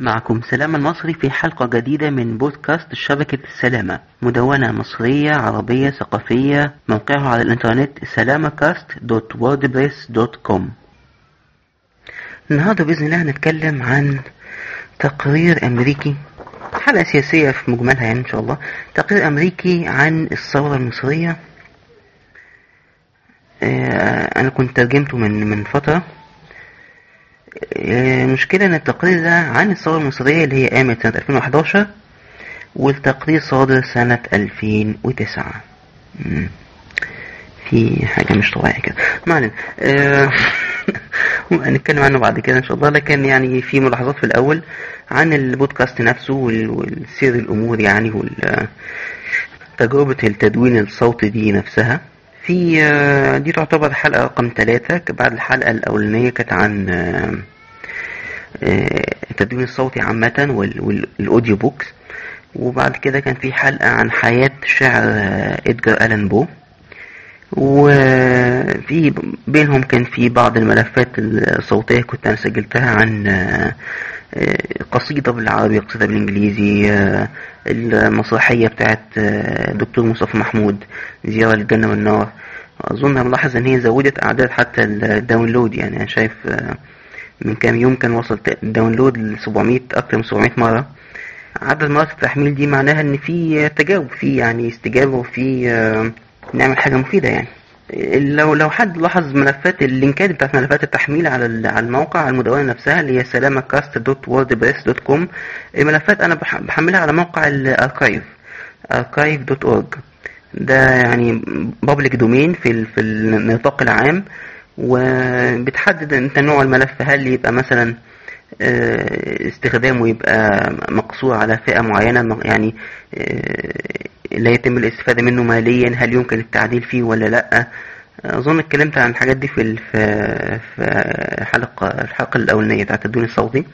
معكم سلام المصري في حلقة جديدة من بودكاست شبكة السلامة مدونة مصرية عربية ثقافية موقعها على الإنترنت سلامكاست.wordpress.com النهاردة بإذن الله هنتكلم عن تقرير أمريكي حلقة سياسية في مجملها يعني إن شاء الله تقرير أمريكي عن الثورة المصرية. آه، أنا كنت ترجمته من من فترة. المشكلة إن التقرير ده عن الثورة المصرية اللي هي قامت سنة 2011 والتقرير صادر سنة 2009 مم. في حاجة مش طبيعية كده. ما علينا. آه، هنتكلم عنه بعد كده إن شاء الله. لكن يعني في ملاحظات في الأول عن البودكاست نفسه وال- والسير الأمور يعني وال تجربة التدوين الصوتي دي نفسها. في آه، دي تعتبر حلقة رقم ثلاثة بعد الحلقة الأولانية كانت عن آه، آه، التدوين الصوتي عامة وال- وال audio books. وبعد كده كان في حلقة عن حياة شاعر إدجار ألان بو. وفي بينهم كان في بعض الملفات الصوتية كنت أنا سجلتها عن قصيدة بالعربي قصيدة بالإنجليزي آه، المسرحية بتاعت آه، دكتور مصطفى محمود زيارة للجنة والنار. أظن ملاحظ إن هي زودت أعداد حتى ال download يعني. أنا شايف آه، من كام يوم كان وصل ال download ل 700 أكتر من 700 مرة. عدد مرات التحميل دي معناها إن في تجاوب في يعني استجابة وفي نعمل حاجة مفيدة يعني. لو لو حد لاحظ ملفات ال link ات بتاعت ملفات التحميل على على الموقع على المدونة نفسها اللي هي salamcast.wordpress.com الملفات أنا بح- بحملها على موقع ال archive archive.org ده يعني public domain في في النطاق العام وبتحدد أنت نوع الملف هل يبقى مثلا استخدامه يبقى مقصور على فئة معينة يعني آه، لا يتم الاستفادة منه ماليا هل يمكن التعديل فيه ولا لأ؟ أظن اتكلمت عن الحاجات دي في في حلقة الحلقة الأولانية بتاعت التدوين الصوتي.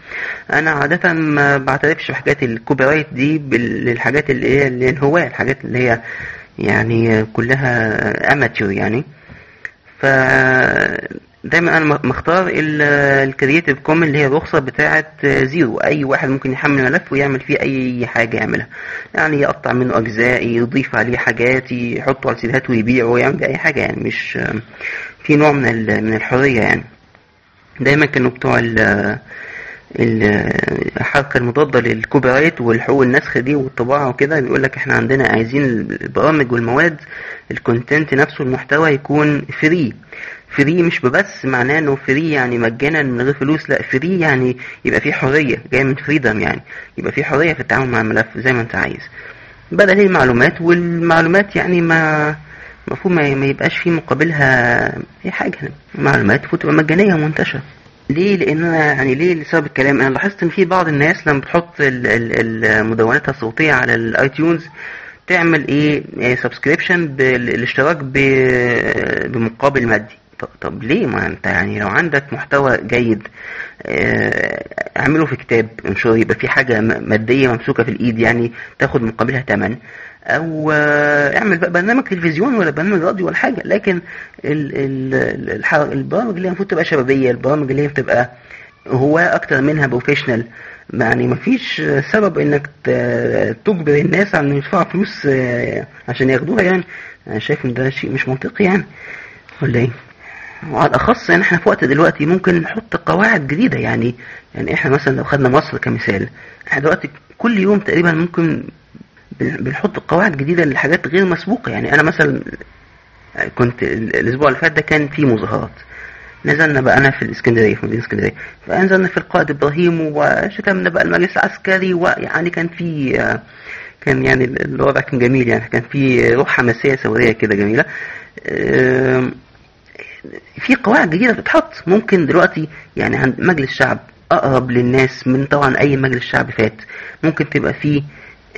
أنا عادة ما بعترفش بحاجات ال copyright دي للحاجات اللي هي الهواة الحاجات اللي هي يعني كلها amateur يعني. ف دايما أنا مختار ال Creative Commons اللي هي الرخصة بتاعه zero. أي واحد ممكن يحمل ملف ويعمل فيه أي حاجة يعملها. يعني يقطع منه أجزاء يضيف عليه حاجات يحطه على سيدات ويبيعه ويعمل أي حاجة يعني. مش في نوع من من الحرية يعني. دايما كانوا بتوع ال- الحركة المضادة لل copyright والحقوق النسخ دي والطباعة وكده. بيقول لك إحنا عندنا عايزين البرامج والمواد ال content نفسه المحتوى يكون free free مش بس معناه إنه free يعني مجانا من غير فلوس لا free يعني يبقى فيه حرية جاي من freedom يعني يبقى فيه حرية في التعامل مع الملف زي ما أنت عايز. بدل المعلومات والمعلومات يعني ما المفروض ما يبقاش في مقابلها أي حاجة. معلومات المفروض تبقى مجانية ومنتشرة. ليه؟ لأن أنا يعني ليه؟ لسبب الكلام. أنا لاحظت إن في بعض الناس لما بتحط ال- الصوتية على ال iTunes تعمل إيه؟ subscription بالاشتراك ب- بمقابل مادي. طب, ليه ما انت يعني لو عندك محتوى جيد آه، اعمله في كتاب انشره يبقى في حاجة م- مادية ممسوكة في الإيد يعني تاخد مقابلها ثمن أو آه، اعمل بقى برنامج تلفزيون ولا برنامج راديو ولا حاجة. لكن البرامج اللي المفروض تبقى شبابية البرامج اللي هي بتبقى هواة أكتر منها بروفيشنال يعني مفيش سبب إنك تجبر الناس على إنه يدفعوا فلوس آه، عشان ياخدوها يعني. أنا شايف إن ده شيء مش منطقي يعني. ولا إيه؟ وعلى الأخص ان إحنا في وقت دلوقتي ممكن نحط قواعد جديدة يعني يعني إحنا مثلا لو خدنا مصر كمثال إحنا دلوقتي كل يوم تقريبا ممكن بن- بنحط قواعد جديدة لحاجات غير مسبوقة يعني. أنا مثلا كنت ال- الأسبوع اللي فات ده كان في مظاهرات. نزلنا بقى أنا في الإسكندرية في مدينة إسكندرية. فنزلنا في القائد إبراهيم وشتمنا بقى المجلس العسكري ويعني كان في كان يعني الوضع كان جميل يعني. كان في روح حماسيه ثورية كده جميلة. أم، في قواعد جديدة بتتحط. ممكن دلوقتي يعني عند مجلس شعب أقرب للناس من طبعا أي مجلس شعب فات. ممكن تبقى فيه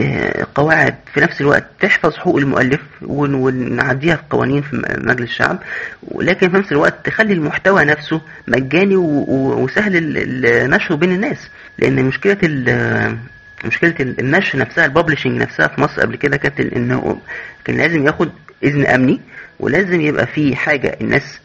آه، قواعد في نفس الوقت تحفظ حقوق المؤلف ون- ونعديها في قوانين في مجلس الشعب ولكن في نفس الوقت تخلي المحتوى نفسه مجاني وسهل النشر بين الناس. ال- مشكلة ال- النشر نفسها الببلشنج نفسها في مصر قبل كده كانت إنه كان لازم ياخد إذن أمني ولازم يبقى في حاجة الناس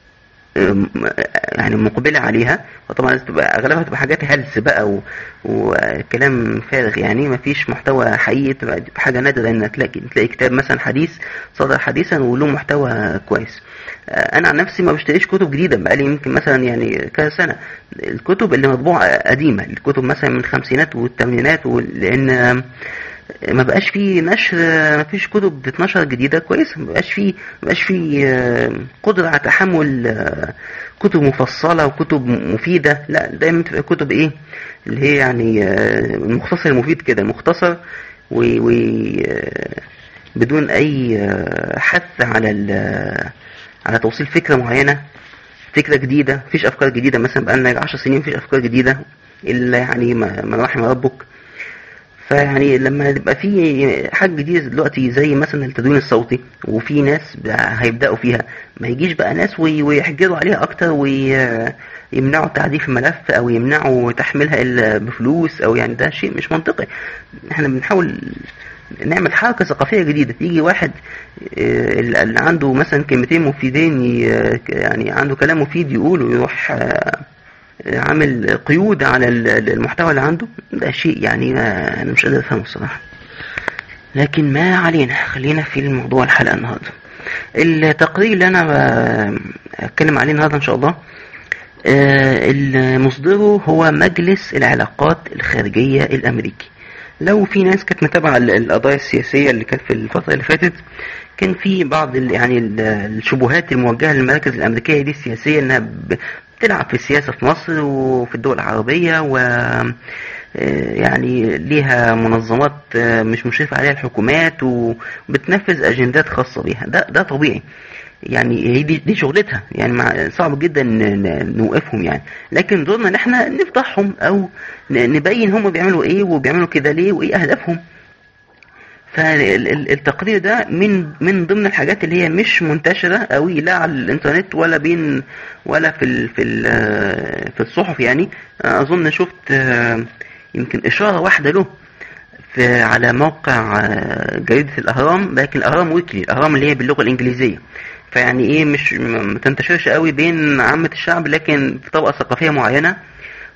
يعني مقبلة عليها. وطبعا لازم تبقى حاجات هلس بقى. وكلام فارغ. يعني ما فيش محتوى حقيقي تبقى حاجة نادرة ان تلاقي. تلاقي كتاب مثلا حديث صدر حديثا وله محتوى كويس. أنا عن نفسي ما بشتريش كتب جديدة بقالي يمكن مثلا يعني كذا سنة. الكتب اللي مطبوعة قديمة الكتب مثلا من الخمسينات والثمانينات آم، ما بقاش فيه نشر ما فيش كتب بتتنشر جديدة كويسة ما بقاش فيه ما بقاش فيه آه، قدرة على تحمل آه، كتب مفصلة وكتب مفيدة لا دايما تبقى كتب إيه؟ اللي هي يعني آه، المختصر المفيد كده مختصر و, و بدون أي حث على على توصيل فكرة معينة فكرة جديدة مفيش أفكار جديدة مثلا بقالنا 10 سنين مفيش أفكار جديدة إلا يعني ما رحم ربك. فيعني لما يبقى في حاجة جديدة دلوقتي زي مثلا التدوين الصوتي وفي ناس هيبدأوا فيها ما يجيش بقى ناس وي- ويحجروا عليها أكتر ويمنعوا تعديل الملف أو يمنعوا تحميلها إلا بفلوس أو يعني ده شيء مش منطقي. إحنا بنحاول نعمل حركة ثقافية جديدة. يجي واحد آه، اللي عنده مثلا كلمتين مفيدين يعني عنده كلام مفيد يقوله ويروح آه، عامل قيود على ال- المحتوى اللي عنده ده شيء يعني أنا مش قادر أفهمه الصراحة. لكن ما علينا خلينا في الموضوع الحلقة النهارده. التقرير اللي أنا أتكلم عليه النهارده إن شاء الله آه، مصدره هو مجلس العلاقات الخارجية الأمريكي. لو في ناس كانت متابعة ال- القضايا السياسية اللي كانت في الفترة اللي فاتت كان في بعض يعني ال- الشبهات الموجهة للمراكز الأمريكية دي السياسية إنها ب- بتلعب في السياسة في مصر وفي الدول العربية و آه، يعني ليها منظمات آه، مش مشرفة عليها الحكومات وبتنفذ أجندات خاصة بيها. ده ده طبيعي. يعني هي دي, دي شغلتها. يعني مع صعب جدا نوقفهم يعني. لكن دورنا إن إحنا نفضحهم أو نبين هم بيعملوا إيه وبيعملوا كده ليه وإيه أهدافهم. فالتقرير ده من من ضمن الحاجات اللي هي مش منتشرة قوي لا على الإنترنت ولا بين ولا في ال في ال في الصحف يعني. أظن شفت يمكن إشارة واحدة له في على موقع جريدة الأهرام لكن الأهرام ويكلي الأهرام اللي هي باللغة الإنجليزية. فيعني إيه مش ما تنتشرش قوي بين عامة الشعب لكن في طبقة ثقافية معينة.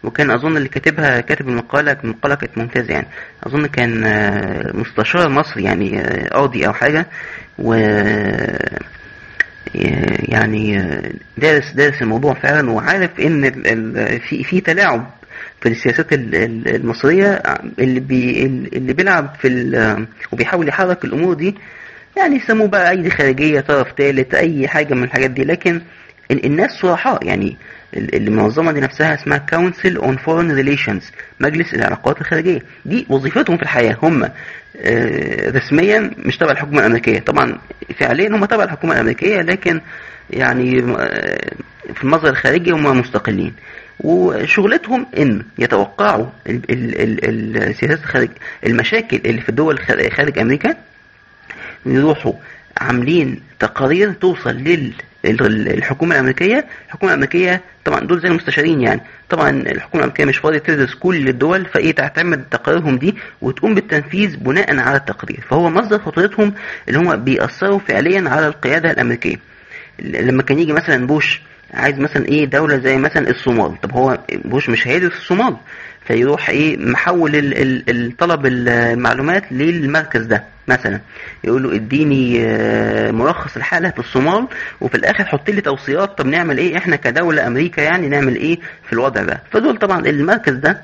وكان أظن اللي كاتبها كاتب المقالة المقالة كانت ممتازة يعني. أظن كان آه، مستشار مصري يعني آه، قاضي أو حاجة. و يعني دارس دارس الموضوع فعلا وعارف إن في في تلاعب في السياسات ال- ال- المصرية اللي بي اللي بيلعب في وبيحاول يحرك الأمور دي. يعني يسموه بقى أي خارجية طرف ثالث أي حاجة من الحاجات دي. لكن ال- الناس صراحة يعني المنظمة دي نفسها اسمها Council on Foreign Relations مجلس العلاقات الخارجية. دي وظيفتهم في الحياة. هم آه، رسميا مش تبع الحكومة الأمريكية. طبعا فعليا هم تبع الحكومة الأمريكية لكن يعني آه، في المظهر الخارجي هم مستقلين. وشغلتهم إن يتوقعوا ال- ال- ال- السياسات الخارج المشاكل اللي في الدول خارج أمريكا يروحوا عاملين تقارير توصل لل ال- الحكومة الأمريكية. الحكومة الأمريكية طبعا دول زي المستشارين يعني. طبعا الحكومة الأمريكية مش فاضية تدرس كل الدول فإيه تعتمد تقاريرهم دي وتقوم بالتنفيذ بناء على التقرير. فهو مصدر خطوتهم اللي هم بيأثروا فعليا على القيادة الأمريكية. لما كان يجي مثلا بوش عايز مثلا إيه دولة زي مثلا الصومال. طب هو بوش مش هيدرس الصومال. فيروح إيه محول ال- ال- الطلب المعلومات للمركز ده مثلا. يقول له اديني آه، ملخص الحالة في الصومال وفي الآخر حط لي توصيات طب نعمل إيه إحنا كدولة أمريكا يعني نعمل إيه في الوضع ده. فدول طبعا المركز ده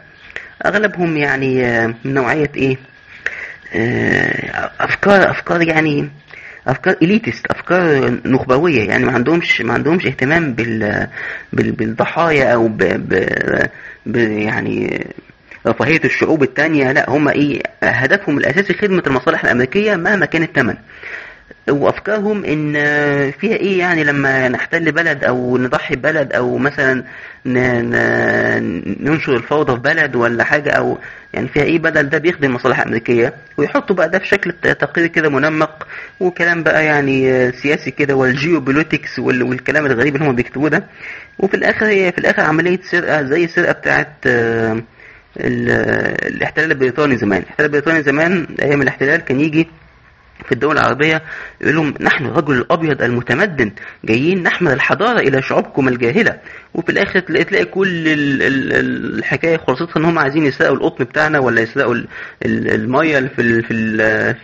أغلبهم يعني آه، من نوعية إيه آه، أفكار أفكار يعني أفكار إليتست أفكار نخبوية. يعني ما عندهمش ما عندهمش اهتمام بال, بال بالضحايا أو ب, ب يعني رفاهية الشعوب التانية لا هم إيه هدفهم الأساسي خدمة المصالح الأمريكية مهما كان الثمن وأفكارهم إن فيها إيه يعني لما نحتل بلد أو نضحي ببلد أو مثلا. ننشر الفوضى في بلد ولا حاجة أو يعني فيها إيه بدل ده بيخدم المصالح الأمريكية ويحطوا بقى ده في شكل تقرير كده منمق وكلام بقى يعني سياسي كده والجيوبوليتكس وال... والكلام الغريب اللي هم بيكتبوه ده وفي الآخر هي في الآخر عملية سرقة زي السرقة بتاعت آه، ال- الاحتلال البريطاني زمان الاحتلال البريطاني زمان أيام الاحتلال كان يجي في الدول العربية يقول لهم نحن الرجل الأبيض المتمدن جايين نحمل الحضارة إلى شعوبكم الجاهلة وفي الآخر تلاقي, تلاقي كل ال ال الحكاية خلاصتها إن هم عايزين يسرقوا القطن بتاعنا ولا يسرقوا ال ال المية في في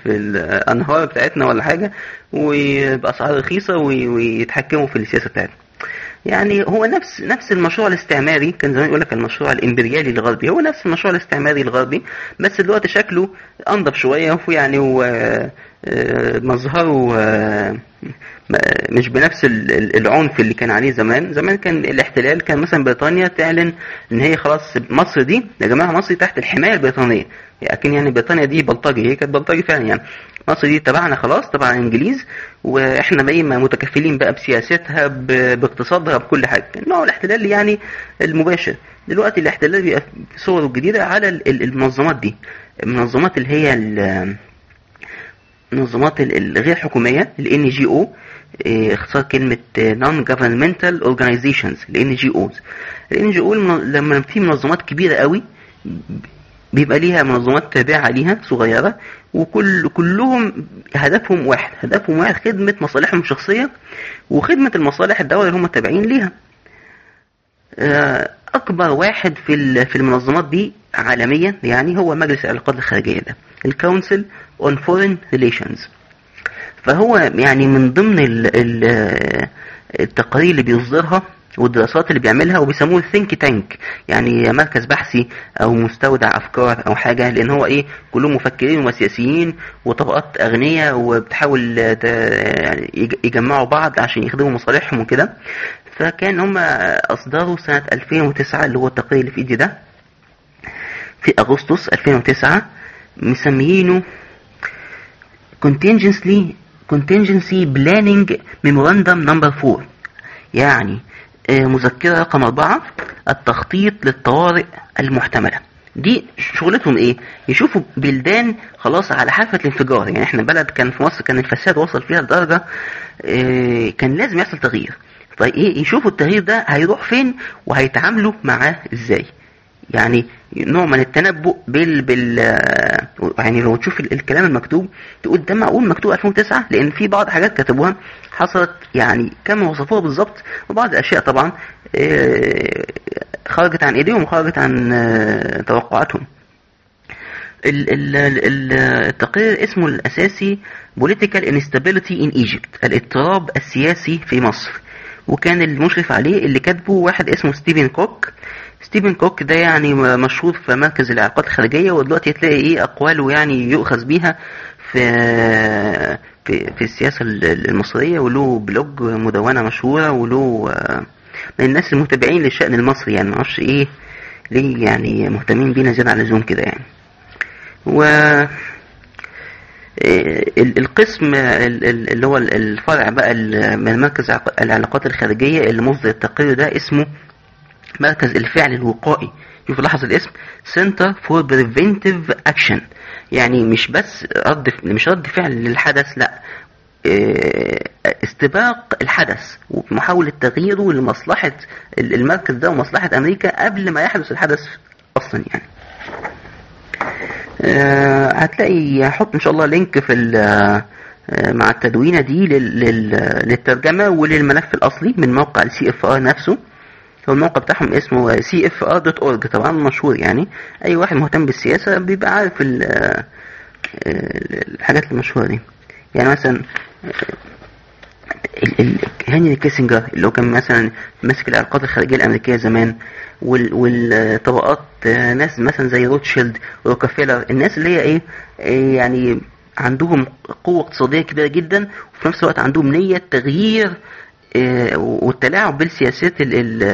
في الأنهار بتاعتنا ولا حاجة وبأسعار رخيصة ويتحكموا في السياسة بتاعتنا. يعني هو نفس نفس المشروع الاستعماري كان زمان يقول لك المشروع الإمبريالي الغربي هو نفس المشروع الاستعماري الغربي بس دلوقتي شكله أنضف شوية ويعني مظهره مش بنفس العنف اللي كان عليه زمان. زمان كان الاحتلال كان مثلا بريطانيا تعلن إن هي خلاص مصر دي يا جماعة مصر تحت الحماية البريطانية. لكن يعني بريطانيا دي بلطجي هي كانت بلطجي فعلا يعني. مصر دي تبعنا خلاص تبع الإنجليز وإحنا بقى متكفلين بقى بسياستها باقتصادها بكل حاجة. نوع الاحتلال يعني المباشر. دلوقتي الاحتلال بيبقى صوره جديدة على المنظمات دي. المنظمات اللي هي المنظمات الغير حكومية ال NGO اختصار كلمة non governmental organizations ال اوز ال أو لما في منظمات كبيرة قوي بيبقى ليها منظمات تابعة ليها صغيرة وكل كلهم هدفهم واحد هدفهم واحد خدمة مصالحهم الشخصية وخدمة المصالح الدولة اللي هم تابعين ليها. أكبر واحد في في المنظمات دي عالميا يعني هو مجلس العلاقات الخارجية ده الكونسل on Foreign Relations. فهو يعني من ضمن التقارير اللي بيصدرها والدراسات اللي بيعملها وبيسموه ثينك تانك يعني مركز بحثي أو مستودع أفكار أو حاجة لأن هو إيه؟ كلهم مفكرين وسياسيين وطبقات اغنياء وبتحاول يعني يجمعوا بعض عشان يخدموا مصالحهم وكده. فكان هم أصدروا سنة 2009 اللي هو التقرير اللي في إيدي ده في أغسطس 2009 مسميينه contingency contingency planning memorandum number 4 يعني مذكرة رقم أربعة التخطيط للطوارئ المحتملة. دي شغلتهم إيه؟ يشوفوا بلدان خلاص على حافة الانفجار. يعني إحنا بلد كان في مصر كان الفساد وصل فيها لدرجة آه كان لازم يحصل تغيير. طيب إيه؟ يشوفوا التغيير ده هيروح فين وهيتعاملوا معاه إزاي؟ يعني نوع من التنبؤ بال بال يعني لو تشوف الكلام المكتوب تقول ده معقول مكتوب 2009 لأن في بعض حاجات كتبوها حصلت يعني كما وصفوها بالظبط وبعض الاشياء طبعا خرجت عن إيديهم وخرجت عن توقعاتهم. التقرير اسمه الأساسي Political Instability in Egypt الاضطراب السياسي في مصر. وكان المشرف عليه اللي كاتبه واحد اسمه ستيفن كوك ستيفن كوك ده يعني مشهور في مركز العلاقات الخارجية ودلوقتي تلاقي إيه أقواله يعني يؤخذ بيها في في, في السياسة المصرية وله blog مدونة مشهورة وله من الناس المتابعين للشأن المصري يعني معرفش إيه ليه يعني مهتمين بينا زيادة عن اللزوم كده يعني. و القسم اللي هو الفرع بقى من مركز العلاقات الخارجية اللي مصدر التقرير ده اسمه مركز الفعل الوقائي. شوف لاحظ الاسم. Center for Preventive Action. يعني مش بس رد مش رد فعل للحدث لا. استباق الحدث ومحاولة تغييره لمصلحة المركز ده ومصلحة أمريكا قبل ما يحدث الحدث أصلا يعني. هتلاقي هحط إن شاء الله لينك في مع التدوينة دي للترجمة وللملف الأصلي من موقع ال CFR نفسه. هو الموقع بتاعهم اسمه cfr.org طبعا مشهور يعني. أي واحد مهتم بالسياسة بيبقى عارف الحاجات المشهورة دي. يعني مثلا هنري كيسنجر اللي هو كان مثلا ماسك العلاقات الخارجية الأمريكية زمان والطبقات ناس مثلا زي روتشيلد وروكافيلر الناس اللي هي إيه يعني عندهم قوة اقتصادية كبيرة جدا وفي نفس الوقت عندهم نية تغيير والتلاعب بالسياسات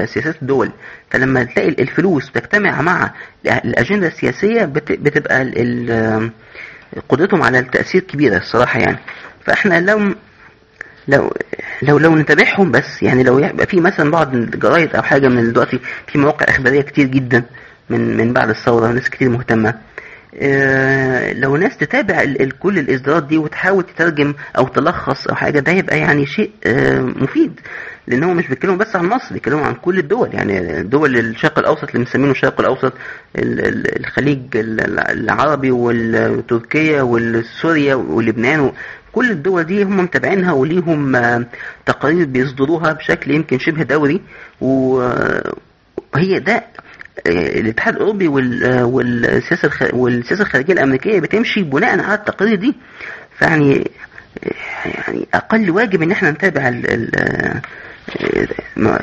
سياسات الدول. فلما تلاقي الفلوس تجتمع مع الأجندة السياسية بتبقى قدرتهم على التأثير كبيرة الصراحة يعني. فإحنا لو لو لو لو نتابعهم بس يعني لو يبقى في مثلا بعض الجرايد أو حاجة من دلوقتي في مواقع إخبارية كتير جدا من من بعد الثورة وناس كتير مهتمة. لو ناس تتابع كل الإصدارات دي وتحاول تترجم أو تلخص أو حاجة ده يبقى يعني شيء آه مفيد لأن هو مش بيتكلموا بس عن مصر بيتكلموا عن كل الدول. يعني دول الشرق الأوسط اللي مسمينه الشرق الأوسط ال- ال- الخليج ال- العربي وتركيا والسوريا ولبنان كل الدول دي هم متابعينها وليهم آه، تقارير بيصدروها بشكل يمكن شبه دوري. وهي ده آه، الاتحاد الأوروبي آه، والسياسة والسياسة الخارجية الأمريكية بتمشي بناء على التقارير دي. فيعني يعني أقل واجب إن إحنا نتابع ال-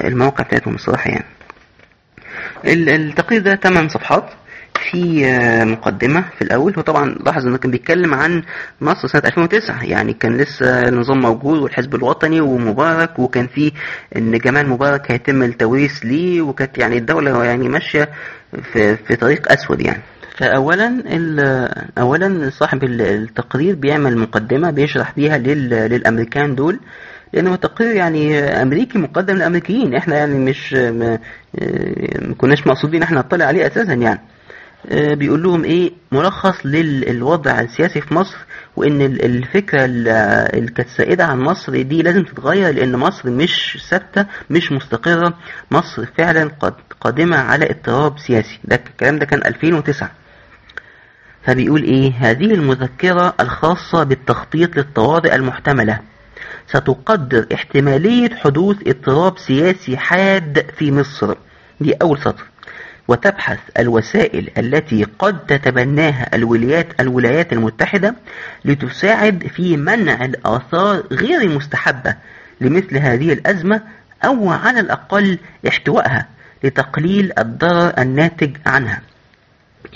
المواقع بتاعتهم الصراحة يعني. ال- التقرير ده 8 صفحات. في آه، مقدمة في الأول. وطبعا لاحظ إنه كان بيتكلم عن مصر سنة 2009 يعني كان لسه النظام موجود والحزب الوطني ومبارك وكان في إن جمال مبارك هيتم التوريث ليه وكانت يعني الدولة يعني ماشية في, في طريق أسود يعني. فأولا أولا صاحب ال- التقرير بيعمل مقدمة بيشرح بيها لل- للأمريكان دول. لأنه تقرير يعني أمريكي مقدم للأمريكيين. إحنا يعني مش ما كناش مقصودين إحنا نطلع عليه أساسا يعني. بيقول لهم إيه؟ ملخص للوضع السياسي في مصر وإن ال- الفكرة ال- اللي كانت سائدة عن مصر دي لازم تتغير لأن مصر مش ثابتة مش مستقرة. مصر فعلا قد قادمة على اضطراب سياسي. ده الكلام ده كان 2009 فبيقول إيه؟ هذه المذكرة الخاصة بالتخطيط للطوارئ المحتملة. ستقدر احتمالية حدوث اضطراب سياسي حاد في مصر. دي أول سطر. وتبحث الوسائل التي قد تتبناها الولايات الولايات المتحدة لتساعد في منع الآثار غير المستحبة لمثل هذه الأزمة أو على الأقل احتوائها لتقليل الضرر الناتج عنها.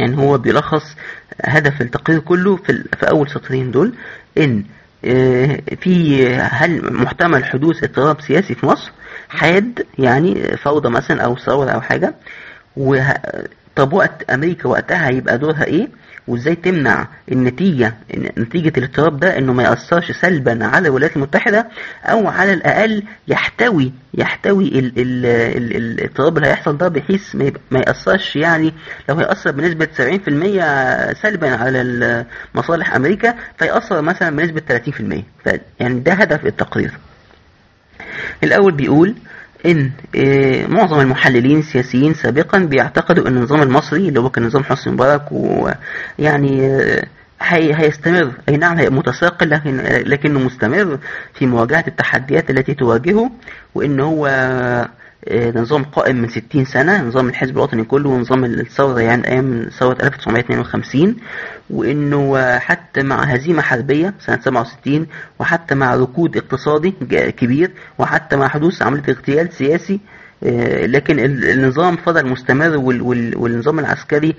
يعني هو بيلخص هدف التقرير كله في, في أول سطرين دول إن آه، في هل محتمل حدوث اضطراب سياسي في مصر؟ حاد يعني فوضى مثلا أو ثورة أو حاجة. طب وقت أمريكا وقتها هيبقى دورها إيه؟ وإزاي تمنع النتيجة نتيجة الاضطراب ده إنه ما يأثرش سلبا على الولايات المتحدة أو على الأقل يحتوي يحتوي ال... ال... ال... الاضطراب اللي هيحصل ده بحيث ما, يأثرش يعني لو هيأثر بنسبة 70% سلبا على ال- مصالح أمريكا فيأثر مثلا بنسبة 30% ف... يعني ده هدف التقرير. الأول بيقول إن آه، معظم المحللين السياسيين سابقا بيعتقدوا أن النظام المصري اللي هو كان نظام حسني مبارك ويعني آه، هي هيستمر. أي نعم هي متساقل لكن لكنه مستمر في مواجهة التحديات التي تواجهه وإن هو آه، نظام قائم من 60 سنة نظام الحزب الوطني كله ونظام الثورة يعني أيام ثورة 1952 وإنه حتى مع هزيمة حربية سنة 67 وحتى مع ركود اقتصادي كبير وحتى مع حدوث عملية اغتيال سياسي آه، لكن ال- النظام فضل مستمر وال- وال- والنظام العسكري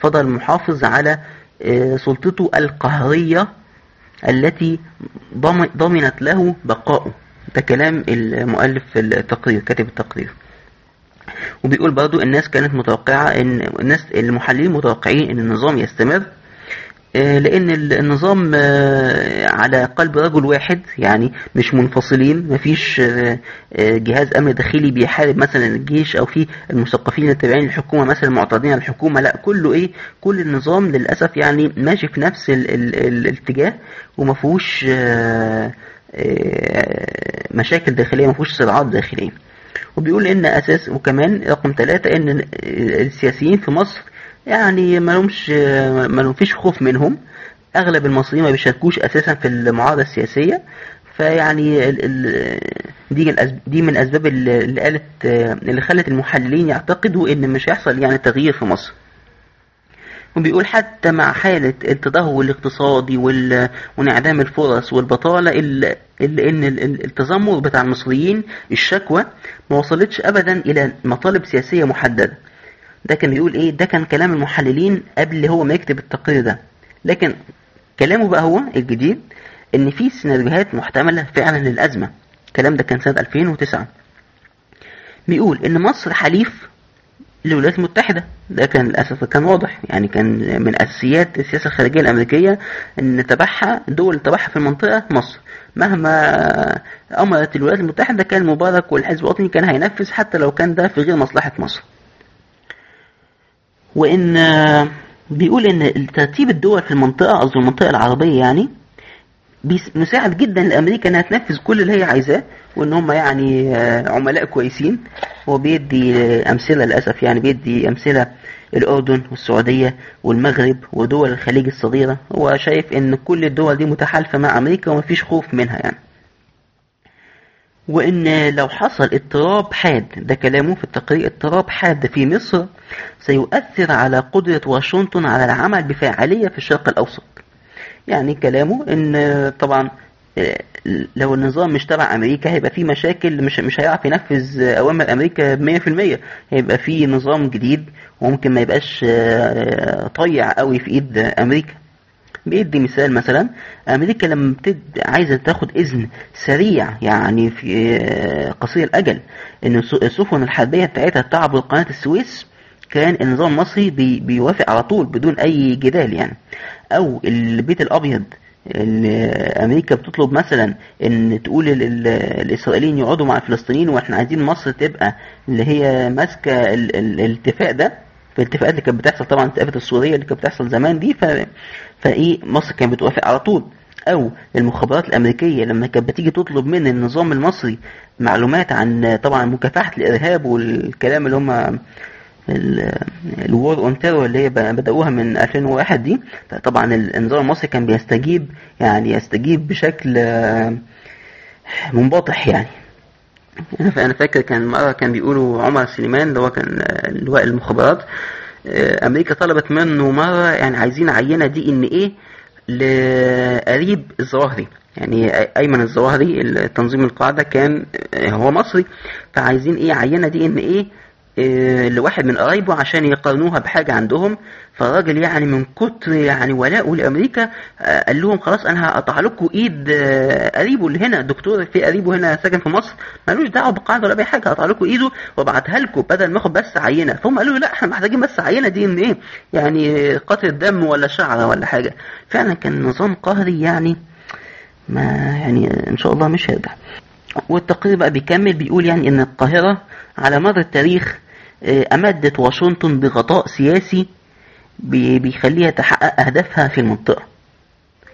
فضل محافظ على آه، سلطته القهرية التي ضم- ضمنت له بقاؤه. ده كلام المؤلف في التقرير كاتب التقرير. وبيقول برضو الناس كانت متوقعة إن الناس المحللين متوقعين إن النظام يستمر آه، لأن ال- النظام آه، على قلب رجل واحد يعني مش منفصلين مفيش آه، جهاز أمن داخلي بيحارب مثلا الجيش أو في المثقفين التابعين للحكومة مثلا معترضين على الحكومة لا كله إيه؟ كل النظام للأسف يعني ماشي في نفس ال ال ال الاتجاه آه، مشاكل داخلية ما فيهوش صراعات داخلية. وبيقول إن أساس وكمان رقم ثلاثة إن السياسيين في مصر يعني ما لهمش ما فيش خوف منهم. أغلب المصريين ما بيشاركوش أساسا في المعارضة السياسية. فيعني دي دي من الاسباب اللي قالت اللي خلت المحللين يعتقدوا إن مش هيحصل يعني تغيير في مصر. وبيقول حتى مع حالة التدهور الاقتصادي وانعدام الفرص والبطالة إلا إن ال- ال- التذمر بتاع المصريين الشكوى ما وصلتش أبدا إلى مطالب سياسية محددة. ده كان بيقول إيه؟ ده كان كلام المحللين قبل هو ما يكتب التقرير ده. لكن كلامه بقى هو الجديد إن في سيناريوهات محتملة فعلا للأزمة. الكلام ده كان سنة 2009 بيقول إن مصر حليف للولايات المتحدة. ده كان للأسف كان واضح. يعني كان من أساسيات السياسة الخارجية الأمريكية أن تبعها دول تبعها في المنطقة مصر. مهما أمرت الولايات المتحدة كان مبارك والحزب الوطني كان هينفذ حتى لو كان ده في غير مصلحة مصر. وإن بيقول إن ترتيب الدول في المنطقة قصدي المنطقة العربية يعني مساعد جدا لأمريكا إنها تنفذ كل اللي هي عايزاه وإن هم يعني آه، عملاء كويسين هو بيدي آه، أمثلة للأسف يعني بيدي أمثلة الأردن والسعودية والمغرب ودول الخليج الصغيرة. هو شايف إن كل الدول دي متحالفة مع أمريكا ومفيش خوف منها يعني. وإن لو حصل اضطراب حاد ده كلامه في التقرير اضطراب حاد في مصر سيؤثر على قدرة واشنطن على العمل بفاعلية في الشرق الأوسط. يعني كلامه إن طبعا آه، لو النظام مش تبع أمريكا هيبقى في مشاكل مش مش هيعرف ينفذ أوامر أمريكا 100% هيبقى في نظام جديد وممكن ما يبقاش آه، طيع قوي في إيد أمريكا. بيدي مثال مثلا أمريكا لما بتد عايزة تاخد إذن سريع يعني في آه، قصير الأجل إن السفن الحربية بتاعتها تعبر قناة السويس كان النظام المصري بي بيوافق على طول بدون أي جدال يعني. أو البيت الأبيض اللي أمريكا بتطلب مثلا إن تقول الإسرائيليين يقعدوا مع الفلسطينيين وإحنا عايزين مصر تبقى اللي هي ماسكة الاتفاق ده. في الاتفاقات اللي كانت بتحصل طبعا الاتفاقات السورية اللي كانت بتحصل زمان دي ف فإيه مصر كانت بتوافق على طول. أو المخابرات الأمريكية لما كانت بتيجي تطلب من النظام المصري معلومات عن طبعا مكافحة الإرهاب والكلام اللي هم ال war on terror اللي هي بدأوها من 2001 دي طبعا النظام المصري كان بيستجيب يعني يستجيب بشكل منبطح يعني. أنا فاكر كان مرة كان بيقولوا عمر سليمان اللي هو كان لواء المخابرات آه، أمريكا طلبت منه مرة يعني عايزين عينة دي إن إيه لقريب الظواهري. يعني أيمن الظواهري تنظيم القاعدة كان هو مصري فعايزين إيه عينة دي إن إيه لواحد من قرايبه عشان يقارنوها بحاجة عندهم. فالراجل يعني من كتر يعني ولاءه لأمريكا آه، قال لهم خلاص أنا هقطع لكم إيد آه، قريبه اللي هنا دكتور في قريبه هنا ساكن في مصر. مالوش دعوة بقاعدة ولا بأي حاجة هقطع لكم إيده وابعتها لكم بدل ما آخد بس عينة. فهم قالوا له لا إحنا محتاجين بس عينة دي إن إيه؟ يعني قطر دم ولا شعرة ولا حاجة. فعلا كان نظام قهري يعني ما يعني إن شاء الله مش هيرجع والتقرير بقى بيكمل بيقول يعني إن القاهرة على مر التاريخ آه، أمدت واشنطن بغطاء سياسي بيخليها تحقق أهدافها في المنطقة.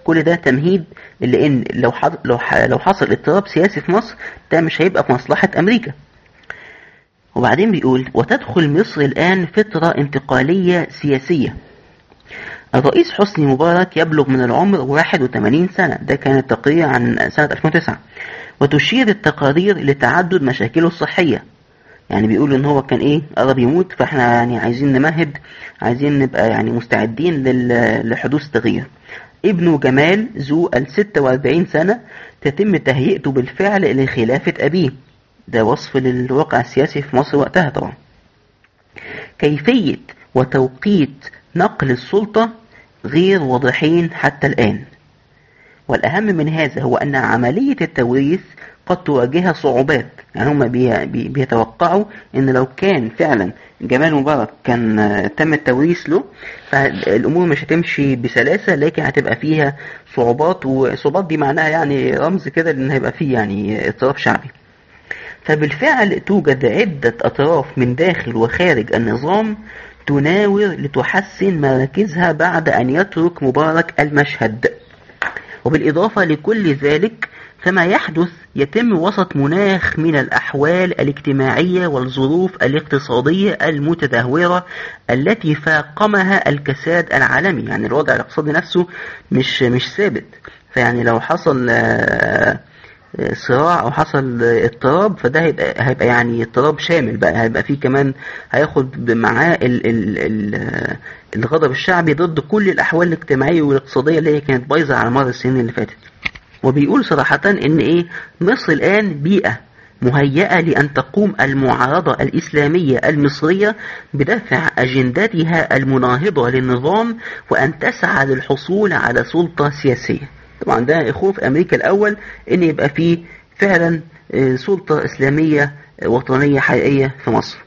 كل ده تمهيد لأن لو لو لو حصل اضطراب سياسي في مصر ده مش هيبقى في مصلحة أمريكا. وبعدين بيقول وتدخل مصر الآن فترة انتقالية سياسية. الرئيس حسني مبارك يبلغ من العمر 81 سنة. ده كان التقرير عن سنة 2009 وتشير التقارير لتعدد مشاكله الصحية. يعني بيقول إن هو كان إيه قرب يموت فإحنا يعني عايزين نمهد عايزين نبقى يعني مستعدين لحدوث تغيير ابنه جمال ذو ال 46 سنة تتم تهيئته بالفعل لخلافة أبيه. ده وصف للواقع السياسي في مصر وقتها طبعا. كيفية وتوقيت نقل السلطة غير واضحين حتى الآن. والأهم من هذا هو أن عملية التوريث قد تواجهها صعوبات يعني هم بي بي بيتوقعوا إن لو كان فعلا جمال مبارك كان تم التوريث له فالأمور مش هتمشي بسلاسة لكن هتبقى فيها صعوبات وصعوبات دي معناها يعني رمز كده ان هيبقى فيه يعني اضطراب شعبي. فبالفعل توجد عدة أطراف من داخل وخارج النظام تناور لتحسن مراكزها بعد أن يترك مبارك المشهد. وبالإضافة لكل ذلك فما يحدث يتم وسط مناخ من الأحوال الاجتماعية والظروف الاقتصادية المتدهورة التي فاقمها الكساد العالمي. يعني الوضع الاقتصادي نفسه مش مش ثابت. فيعني لو حصل آه، صراع أو حصل اضطراب فده هيبقى, هيبقى يعني اضطراب شامل بقى. هيبقى فيه كمان هياخد معاه ال ال ال الغضب الشعبي ضد كل الأحوال الاجتماعية والاقتصادية اللي هي كانت بايظة على مر السنين اللي فاتت. وبيقول صراحة إن إيه؟ مصر الآن بيئة مهيئة لأن تقوم المعارضة الإسلامية المصرية بدفع أجندتها المناهضة للنظام وأن تسعى للحصول على سلطة سياسية. طبعا ده خوف أمريكا الأول أن يبقى فيه فعلا آه، سلطة إسلامية وطنية حقيقية في مصر.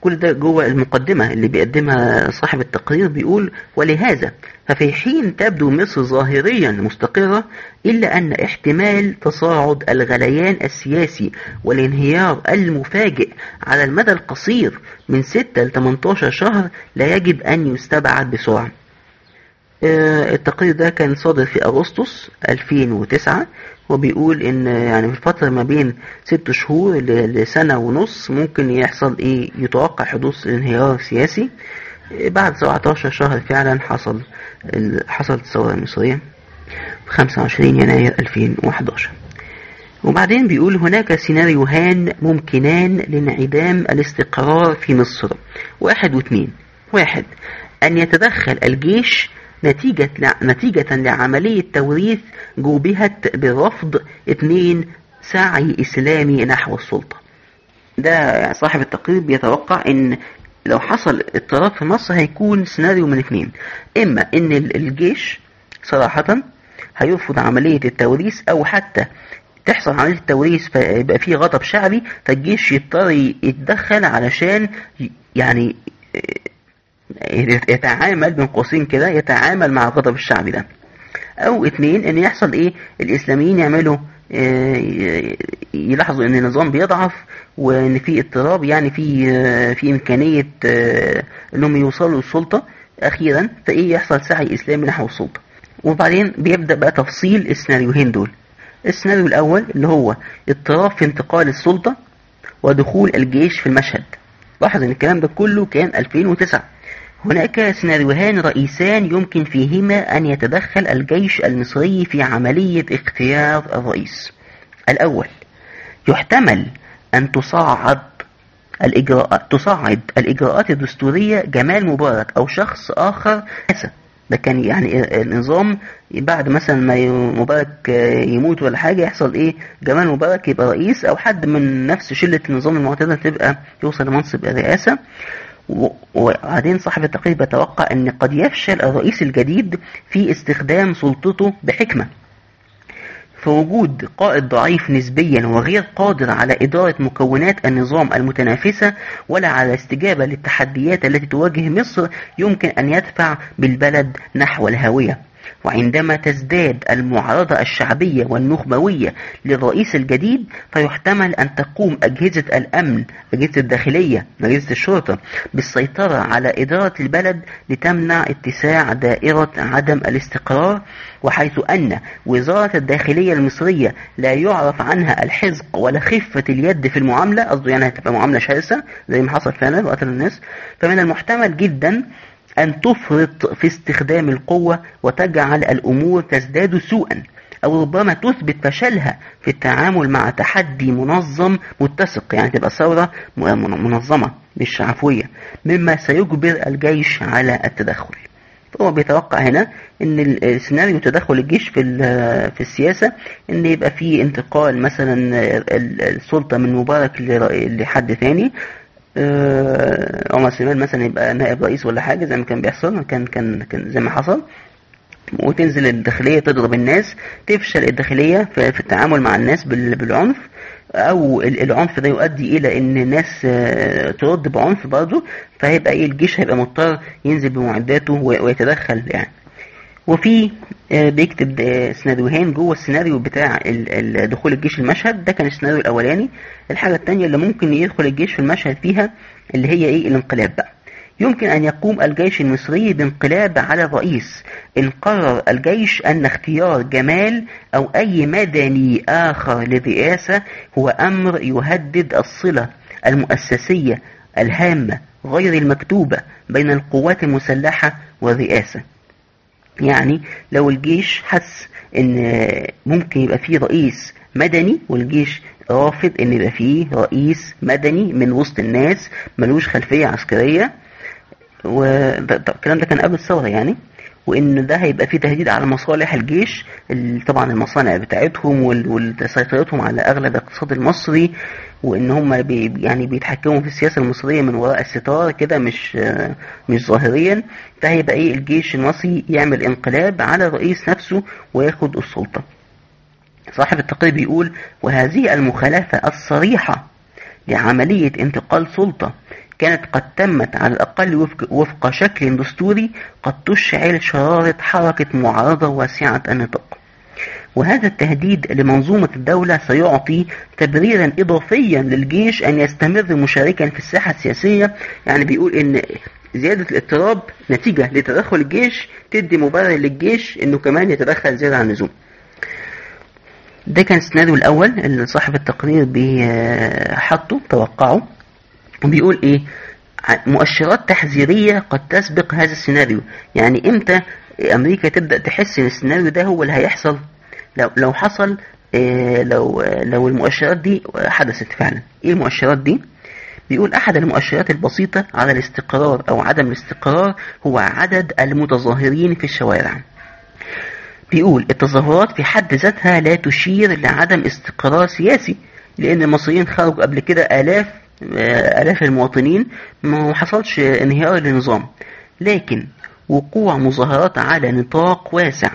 كل ده جوه المقدمة اللي بيقدمها صاحب التقرير بيقول ولهذا ففي حين تبدو مصر ظاهريا مستقرة إلا أن احتمال تصاعد الغليان السياسي والانهيار المفاجئ على المدى القصير من 6 ل 18 شهر لا يجب أن يستبعد بسرعة. آه، التقرير ده كان صادر في أغسطس 2009 وبيقول إن يعني في الفترة ما بين ست شهور لسنة ونص ممكن يحصل إيه يتوقع حدوث انهيار سياسي. آه، بعد 17 شهر فعلا حصل حصلت الثورة المصرية في 25 يناير 2011 وبعدين بيقول هناك سيناريوهان ممكنان لانعدام الاستقرار في مصر. واحد واثنين. واحد أن يتدخل الجيش نتيجة, نتيجة لعملية توريث جوبهت بالرفض اثنين سعي إسلامي نحو السلطة. ده صاحب التقرير بيتوقع إن لو حصل اضطراب في مصر هيكون سيناريو من اثنين. إما إن ال- الجيش صراحة هيرفض عملية التوريث أو حتى تحصل عملية التوريث فيبقى فيه غضب شعبي فالجيش يضطر يتدخل علشان يعني يتعامل بين قوسين كده يتعامل مع الغضب الشعبي ده. أو اتنين إن يحصل إيه؟ الإسلاميين يعملوا آه، يلاحظوا إن النظام بيضعف وإن في اضطراب يعني في آه، في إمكانية آه، إنهم يوصلوا للسلطة. أخيرا فإيه يحصل؟ سعي إسلامي نحو السلطة. وبعدين بيبدأ بقى تفصيل السيناريوهين دول. السيناريو الأول اللي هو اضطراب في انتقال السلطة ودخول الجيش في المشهد. لاحظ إن الكلام ده كله كان 2009 هناك سيناريوهان رئيسان يمكن فيهما أن يتدخل الجيش المصري في عملية اختيار الرئيس. الأول يحتمل أن تصعد الإجراءات تصعد الإجراءات الدستورية جمال مبارك أو شخص آخر ده كان يعني النظام بعد مثلا ما مبارك يموت ولا حاجة يحصل إيه؟ جمال مبارك يبقى رئيس أو حد من نفس شلة النظام المعتدل تبقى يوصل لمنصب الرئاسة. وبعدين صاحب التقرير بيتوقع إن قد يفشل الرئيس الجديد في استخدام سلطته بحكمة. فوجود قائد ضعيف نسبيا وغير قادر على إدارة مكونات النظام المتنافسة ولا على الاستجابة للتحديات التي تواجه مصر يمكن أن يدفع بالبلد نحو الهاوية وعندما تزداد المعارضة الشعبية والنخبوية للرئيس الجديد فيحتمل أن تقوم أجهزة الأمن أجهزة الداخلية أجهزة الشرطة بالسيطرة على إدارة البلد لتمنع اتساع دائرة عدم الاستقرار وحيث أن وزارة الداخلية المصرية لا يعرف عنها الحزق ولا خفة اليد في المعاملة قصده يعني هتبقى معاملة شرسة زي ما حصل فعلا وقتل الناس. فمن المحتمل جدا أن تفرط في استخدام القوة وتجعل الأمور تزداد سوءا أو ربما تثبت فشلها في التعامل مع تحدي منظم متسق يعني تبقى ثورة منظمة مش عفوية مما سيجبر الجيش على التدخل. فهو بيتوقع هنا إن ال- السيناريو تدخل الجيش في في السياسة إن يبقى في انتقال مثلا ال- السلطة من مبارك لحد ثاني عمر سليمان مثلا يبقى نائب رئيس ولا حاجة زي ما كان بيحصل كان كان كان زي ما حصل. وتنزل الداخلية تضرب الناس تفشل الداخلية في التعامل مع الناس بال- بالعنف ال- العنف ده يؤدي إلى إن الناس آه، ترد بعنف برضه فهيبقى إيه الجيش هيبقى مضطر ينزل بمعداته ويتدخل يعني. وفي آه، بيكتب آه، سيناريوهين جوه السيناريو بتاع دخول الجيش المشهد. ده كان السيناريو الأولاني. الحاجة التانية اللي ممكن يدخل الجيش في المشهد فيها اللي هي إيه؟ الانقلاب بقى. يمكن أن يقوم الجيش المصري بانقلاب على الرئيس. إن قرر الجيش أن اختيار جمال أو أي مدني آخر للرئاسة هو أمر يهدد الصلة المؤسسية الهامة غير المكتوبة بين القوات المسلحة والرئاسة. يعني لو الجيش حس إن ممكن يبقى فيه رئيس مدني والجيش رافض إن يبقى فيه رئيس مدني من وسط الناس ملوش خلفية عسكرية والكلام ده كان قبل الثورة يعني وإن ده هيبقى فيه تهديد على مصالح الجيش ال- طبعا المصانع بتاعتهم وسيطرتهم على أغلب الاقتصاد المصري وإن هم بي يعني بيتحكموا في السياسة المصرية من وراء الستار كده مش مش ظاهريا فهيبقى إيه؟ الجيش المصري يعمل انقلاب على الرئيس نفسه وياخد السلطة. صاحب التقرير بيقول وهذه المخالفة الصريحة لعملية انتقال سلطة كانت قد تمت على الأقل وفق, وفق شكل دستوري قد تشعل شرارة حركة معارضة واسعة النطاق وهذا التهديد لمنظومة الدولة سيعطي تبريرا إضافيا للجيش أن يستمر مشاركا في الساحة السياسية. يعني بيقول إن زيادة الاضطراب نتيجة لتدخل الجيش تدي مبرر للجيش إنه كمان يتدخل زيادة عن اللزوم. ده كان السيناريو الأول اللي صاحب التقرير بيحطه توقعه. وبيقول إيه؟ مؤشرات تحذيرية قد تسبق هذا السيناريو. يعني إمتى أمريكا تبدأ تحس إن السيناريو ده هو اللي هيحصل؟ لو لو حصل إيه لو لو المؤشرات دي حدثت فعلا. إيه المؤشرات دي؟ بيقول أحد المؤشرات البسيطة على الاستقرار أو عدم الاستقرار هو عدد المتظاهرين في الشوارع. بيقول التظاهرات في حد ذاتها لا تشير لعدم استقرار سياسي لأن المصريين خرجوا قبل كده آلاف آلاف المواطنين ما حصلش انهيار للنظام. لكن وقوع مظاهرات على نطاق واسع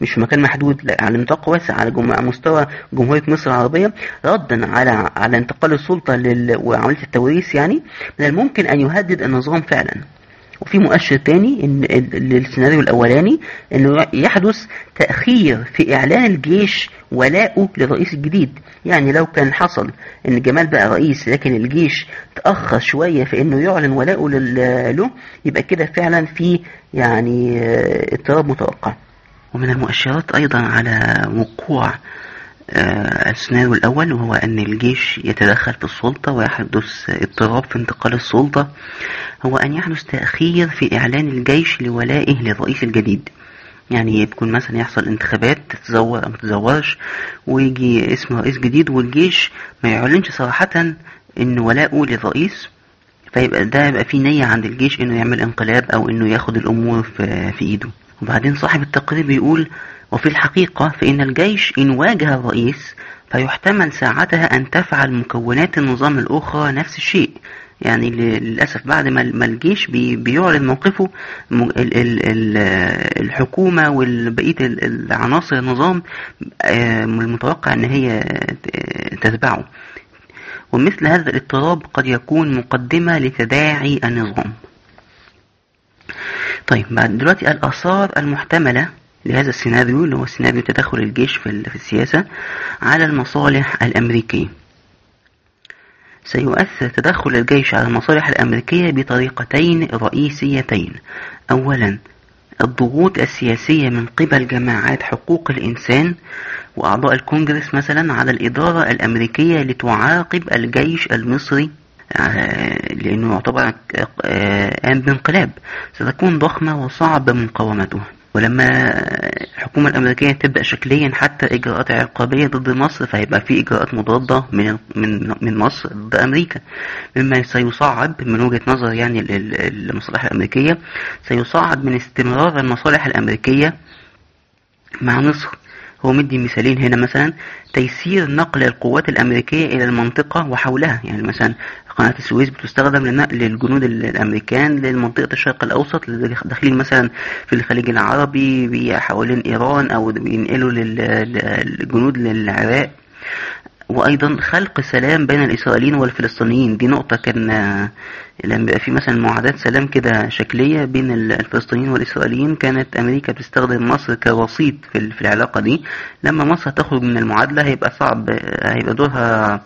مش في مكان محدود لا على نطاق واسع على مستوى جمهورية مصر العربية. ردا على على انتقال السلطة لل... وعملية التوريث يعني من الممكن أن يهدد النظام فعلا. وفي مؤشر تاني إن للسيناريو الأولاني إنه يحدث تأخير في إعلان الجيش ولاءه للرئيس الجديد. يعني لو كان حصل إن جمال بقى رئيس لكن الجيش تأخر شوية في إنه يعلن ولاءه له يبقى كده فعلا في يعني اضطراب متوقع. ومن المؤشرات أيضا على وقوع السيناريو الأول وهو أن الجيش يتدخل في السلطة ويحدث اضطراب في انتقال السلطة هو أن يحدث تأخير في إعلان الجيش لولائه للرئيس الجديد. يعني يكون مثلا يحصل انتخابات تتزور أو متزورش ويجي اسم رئيس جديد والجيش ما يعلنش صراحة إن ولاؤه للرئيس فيبقى ده يبقى فيه نية عند الجيش إنه يعمل انقلاب أو إنه ياخد الأمور في, في إيده. وبعدين صاحب التقرير بيقول وفي الحقيقة فإن الجيش إن واجه الرئيس فيحتمل ساعتها أن تفعل مكونات النظام الأخرى نفس الشيء. يعني للأسف بعد ما الجيش بيعلن موقفه الحكومة وبقية العناصر النظام المتوقع أن هي تتبعه. ومثل هذا الاضطراب قد يكون مقدمة لتداعي النظام. طيب بعد دلوقتي الآثار المحتملة لهذا السيناريو اللي هو سيناريو تدخل الجيش في السياسة على المصالح الأمريكية. سيؤثر تدخل الجيش على المصالح الأمريكية بطريقتين رئيسيتين. أولا الضغوط السياسية من قبل جماعات حقوق الإنسان وأعضاء الكونجرس مثلا على الإدارة الأمريكية لتعاقب الجيش المصري لأنه يعتبر قام بانقلاب ستكون ضخمة وصعب مقاومتها ولما الحكومة الأمريكية تبدأ شكليا حتى إجراءات عقابية ضد مصر فهيبقى في إجراءات مضادة من من من مصر ضد أمريكا. مما سيصعب من وجهة نظر يعني المصالح الأمريكية سيصعب من استمرار المصالح الأمريكية مع مصر. هو مدي مثالين هنا مثلا تيسير نقل القوات الأمريكية إلى المنطقة وحولها. يعني مثلا قناة السويس بتستخدم لنقل الجنود الأمريكان لمنطقة الشرق الأوسط داخلين مثلا في الخليج العربي حوالين إيران أو بينقلوا الجنود للعراق. وأيضا خلق سلام بين الإسرائيليين والفلسطينيين. دي نقطة كان لما بيبقى في مثلا معاهدات سلام كده شكلية بين الفلسطينيين والإسرائيليين كانت أمريكا بتستخدم مصر كوسيط في, العلاقة دي. لما مصر تخرج من المعادلة هيبقى صعب هيبقى دورها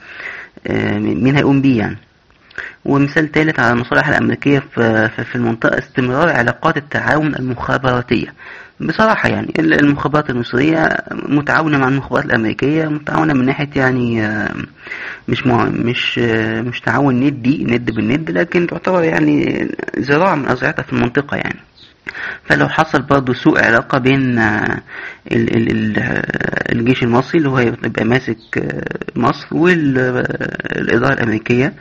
مين هيقوم بيه يعني. ومثال ثالث على المصالح الأمريكية في المنطقة استمرار علاقات التعاون المخابراتية. بصراحة يعني المخابرات المصرية متعاونة مع المخابرات الأمريكية متعاونة من ناحية يعني مش مع مش مش تعاون ندي ند بالند لكن تعتبر يعني زراعة من أزرعتها في المنطقة يعني. فلو حصل برضه سوء علاقة بين الجيش المصري اللي هو يبقى ماسك مصر والإدارة الأمريكية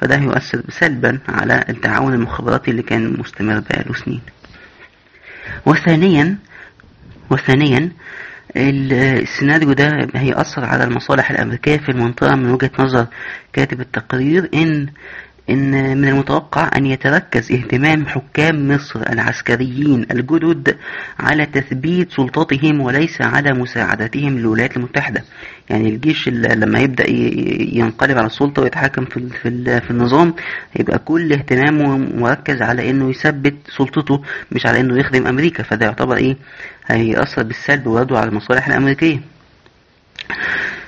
فده هيؤثر سلبا على التعاون المخابراتي اللي كان مستمر بقاله سنين. وثانيا وثانيا السيناريو ده هيأثر على المصالح الأمريكية في المنطقة من وجهة نظر كاتب التقرير إن إن من المتوقع أن يتركز اهتمام حكام مصر العسكريين الجدد على تثبيت سلطتهم وليس على مساعدتهم للولايات المتحدة. يعني الجيش لما يبدأ ينقلب على السلطة ويتحكم في في, النظام هيبقى كل اهتمامه مركز على إنه يثبت سلطته مش على إنه يخدم أمريكا. فده يعتبر إيه؟ هيأثر بالسلب برضه على المصالح الأمريكية. وك-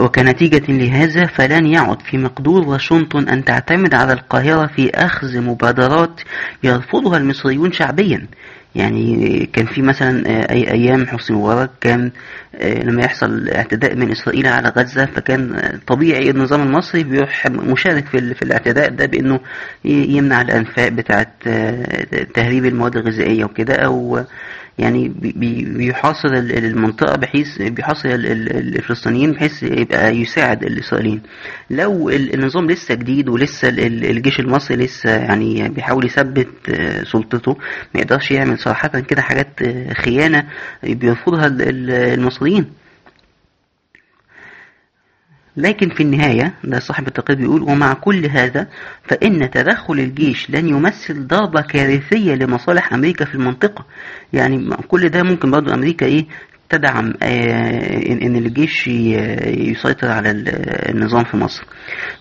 وكنتيجة لهذا فلن يعد في مقدور واشنطن أن تعتمد على القاهرة في أخذ مبادرات يرفضها المصريون شعبيا. يعني كان في مثلا آه، أي أيام حسني مبارك كان آه، لما يحصل اعتداء من إسرائيل على غزة فكان آه، طبيعي النظام المصري بيروح مشارك في, ال- في الاعتداء ده بأنه يمنع الأنفاق بتاعة تهريب المواد الغذائية وكده أو يعني بي- بي- بيحاصر ال- المنطقة بحيث بيحاصر ال- ال- الفلسطينيين بحيث يبقى يساعد الإسرائيليين. لو ال- النظام لسه جديد ولسه ال- ال- الجيش المصري لسه يعني بيحاول يثبت سلطته ما يقدرش يعمل صراحة كده حاجات خيانة بيرفضها ال- ال- المصريين. لكن في النهاية ده صاحب التقرير بيقول ومع كل هذا فإن تدخل الجيش لن يمثل ضربة كارثية لمصالح أمريكا في المنطقة. يعني كل ده ممكن برضو أمريكا إيه تدعم آه، إن الجيش يسيطر على ال- النظام في مصر.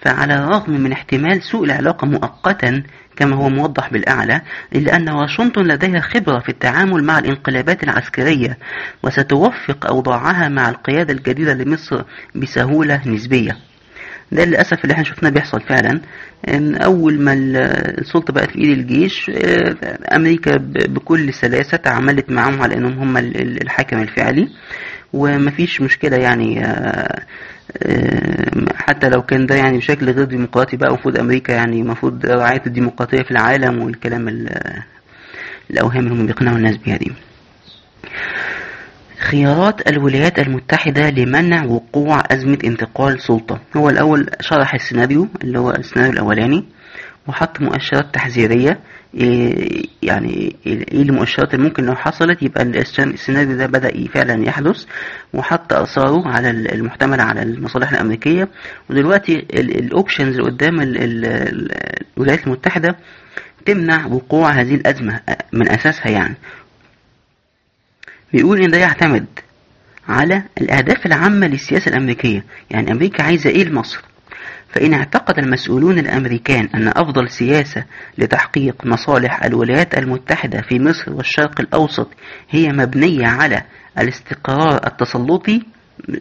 فعلى الرغم من احتمال سوء العلاقة مؤقتا كما هو موضح بالأعلى إلا أن واشنطن لديها خبرة في التعامل مع الانقلابات العسكرية وستوفق أوضاعها مع القيادة الجديدة لمصر بسهولة نسبية. ده للأسف اللي إحنا شفناه بيحصل فعلا. إن أول ما ال- السلطة بقت في إيد الجيش آه، أمريكا بكل سلاسة تعاملت معهم على أنهم هم ال- ال- الحاكم الفعلي. ومفيش مشكلة يعني آه، حتى لو كان ده يعني بشكل غير ديمقراطي بقى المفروض أمريكا يعني المفروض رعاية الديمقراطية في العالم والكلام ال- الأوهام اللي هم بيقنعوا الناس بيها دي. خيارات الولايات المتحدة لمنع وقوع أزمة انتقال سلطة. هو الأول شرح السيناريو اللي هو السيناريو الأولاني وحط مؤشرات تحذيرية يعني إيه المؤشرات اللي ممكن لو حصلت؟ يبقى السيناريو ده بدأ فعلا يحدث وحط آثاره على ال- المحتملة على المصالح الأمريكية. ودلوقتي الأوبشنز اللي قدام ال- ال- ال- الولايات المتحدة تمنع وقوع هذه الأزمة من أساسها يعني. بيقول إن ده يعتمد على الأهداف العامة للسياسة الأمريكية. يعني أمريكا عايزة إيه لمصر؟ فإن اعتقد المسؤولون الأمريكان أن أفضل سياسة لتحقيق مصالح الولايات المتحدة في مصر والشرق الأوسط هي مبنية على الاستقرار التسلطي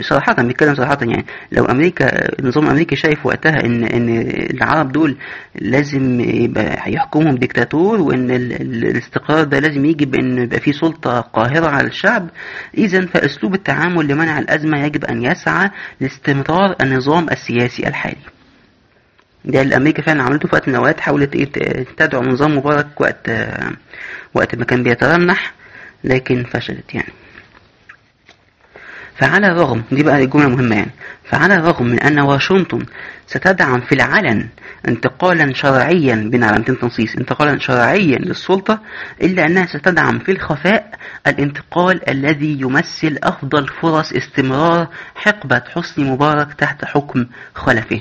صراحة بيتكلم صراحة يعني لو أمريكا النظام الأمريكي شايف وقتها إن إن العرب دول لازم يبقى هيحكمهم ديكتاتور وإن ال- ال- الاستقرار ده لازم يجي بإن يبقى في سلطة قاهرة على الشعب إذا فأسلوب التعامل لمنع الأزمة يجب أن يسعى لاستمرار النظام السياسي الحالي. ده اللي أمريكا فعلا عملته في وقت من الأوقات حاولت إيه ت- تدعم نظام مبارك وقت وقت ما كان بيترنح لكن فشلت يعني. فعلى الرغم دي بقى الجملة مهمة يعني فعلى الرغم من أن واشنطن ستدعم في العلن انتقالا شرعيا بين علامتين تنصيص انتقالا شرعيا للسلطة إلا أنها ستدعم في الخفاء الانتقال الذي يمثل أفضل فرص استمرار حقبة حسني مبارك تحت حكم خلفه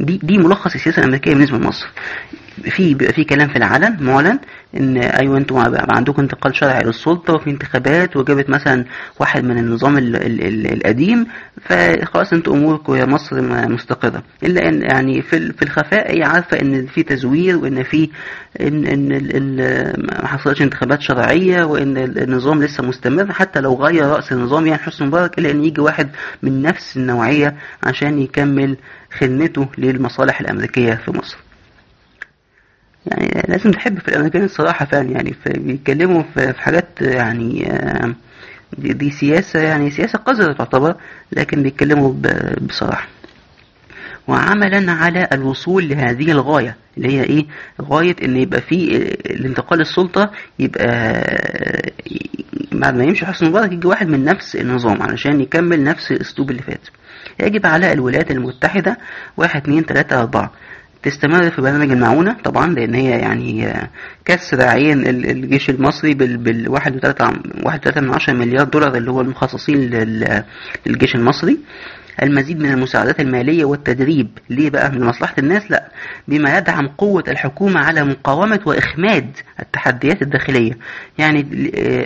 دي دي ملخص السياسة الأمريكية بالنسبة لمصر. في بيبقى في كلام في العلن معلن إن أيوه أنتوا عندكم انتقال شرعي للسلطة وفي انتخابات وجابت مثلا واحد من النظام ال ال ال القديم فخلاص أنتوا اموركم يا مصر مستقرة. إلا إن يعني في في الخفاء هي عارفة إن في تزوير وإن في ان إن ما حصلتش انتخابات شرعية وإن ال- النظام لسه مستمر حتى لو غير رأس النظام يعني حسني مبارك إلا إن يجي واحد من نفس النوعية عشان يكمل خدمته للمصالح الأمريكية في مصر. يعني لازم تحب في الامريكان الصراحة فعلا يعني بيتكلموا في حاجات يعني آه، دي, دي سياسة يعني سياسة قذرة تعتبر لكن بيتكلموا ب- بصراحة. وعملا على الوصول لهذه الغاية اللي هي إيه؟ غاية إن يبقى في الانتقال السلطة يبقى بعد ما يمشي حسني مبارك يجي واحد من نفس النظام علشان يكمل نفس الأسلوب اللي فات. يجب على الولايات المتحدة واحد اتنين تلاتة أربعة. تستمر في برنامج المعونة طبعا لأن هي يعني كسر عين ال- الجيش المصري بال بال 1.3 من عشرة مليار دولار اللي هو المخصصين لل- للجيش المصري. المزيد من المساعدات المالية والتدريب. ليه بقى؟ من مصلحة الناس؟ لا. بما يدعم قوة الحكومة على مقاومة وإخماد التحديات الداخلية. يعني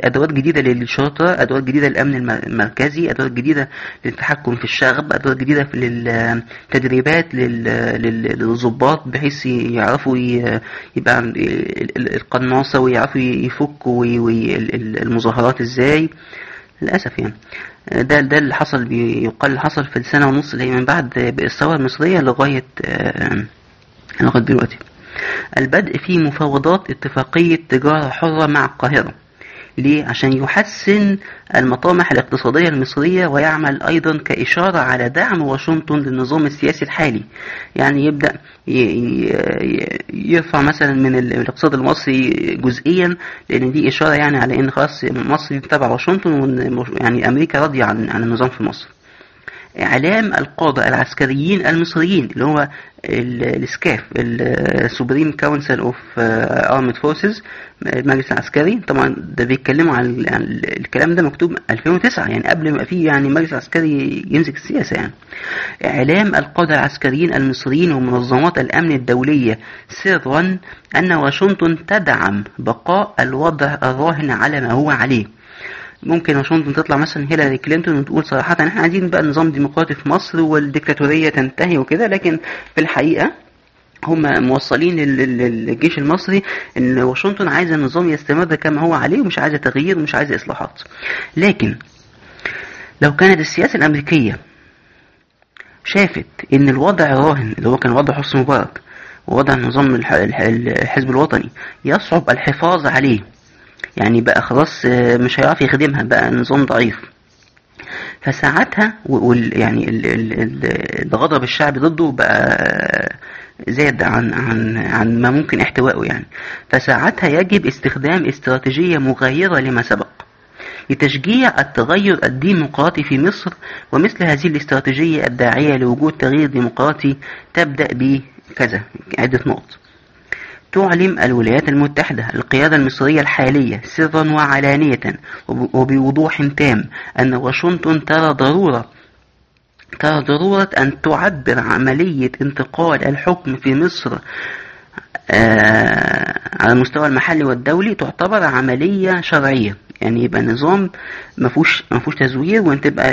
أدوات جديدة للشرطة أدوات جديدة للأمن الم- المركزي أدوات جديدة للتحكم في الشغب أدوات جديدة للتدريبات لل- لل- للضباط بحيث يعرفوا يبقى القناصة ويعرفوا يفكوا المظاهرات إزاي. للأسف يعني. ده ده اللي حصل بيقال حصل في السنة ونص اللي من بعد الثورة المصرية لغاية آه، لغاية دلوقتي. البدء في مفاوضات اتفاقية تجارة حرة مع القاهرة. ليه؟ عشان يحسن المطامح الاقتصادية المصرية ويعمل أيضا كإشارة على دعم واشنطن للنظام السياسي الحالي يعني يبدأ يرفع مثلا من الاقتصاد المصري جزئيا لأن دي إشارة يعني على أن خلاص مصر تبع واشنطن وأن يعني أمريكا راضية عن النظام في مصر إعلام القادة العسكريين المصريين اللي هو ال SCAF ال Supreme Council of Armed Forces المجلس العسكري طبعا ده بيتكلموا عن الكلام ده مكتوب 2009 يعني قبل ما في يعني مجلس عسكري يمسك السياسة يعني. إعلام القادة العسكريين المصريين ومنظمات الأمن الدولية سرا أن واشنطن تدعم بقاء الوضع الراهن على ما هو عليه. ممكن واشنطن تطلع مثلا هيلاري كلينتون وتقول صراحة إحنا عايزين بقى نظام ديمقراطي في مصر والديكتاتورية تنتهي وكده لكن في الحقيقة هم موصلين للجيش المصري إن واشنطن عايزة النظام يستمر كما هو عليه ومش عايزة تغيير ومش عايزة إصلاحات. لكن لو كانت السياسة الأمريكية شافت إن الوضع راهن اللي هو كان وضع حسني مبارك ووضع نظام الحزب الوطني يصعب الحفاظ عليه يعني بقى خلاص آه، مش هيعرف يخدمها بقى نظام ضعيف. فساعتها وال يعني الغضب الشعبي ضده بقى زاد عن عن عن ما ممكن احتوائه يعني. فساعتها يجب استخدام استراتيجية مغايرة لما سبق لتشجيع التغير الديمقراطي في مصر ومثل هذه الاستراتيجية الداعية لوجود تغيير ديمقراطي تبدأ بكذا عدة نقط. تعلم الولايات المتحدة القيادة المصرية الحالية سرا وعلانية وبوضوح تام أن واشنطن ترى ضرورة ترى ضرورة أن تعبر عملية انتقال الحكم في مصر آه على المستوى المحلي والدولي تعتبر عملية شرعية. يعني يبقى نظام ما فيهوش تزوير وإن تبقى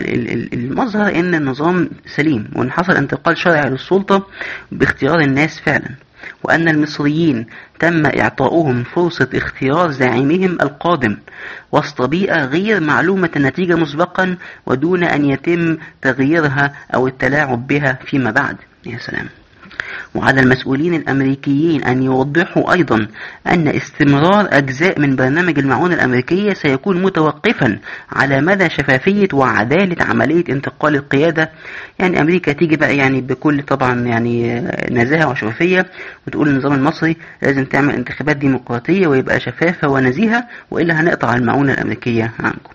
المظهر إن النظام سليم وإن حصل انتقال شرعي للسلطة باختيار الناس فعلا. وأن المصريين تم إعطاؤهم فرصة اختيار زعيمهم القادم وسط بيئة غير معلومة النتيجة مسبقا ودون أن يتم تغييرها أو التلاعب بها فيما بعد. يا سلام. وعلى المسؤولين الأمريكيين أن يوضحوا أيضا أن استمرار أجزاء من برنامج المعونة الأمريكية سيكون متوقفا على مدى شفافية وعدالة عملية انتقال القيادة. يعني أمريكا تيجي بقى يعني بكل طبعا يعني نزاهة وشفافية وتقول النظام المصري لازم تعمل انتخابات ديمقراطية ويبقى شفافة ونزيهة وإلا هنقطع المعونة الأمريكية عنكم.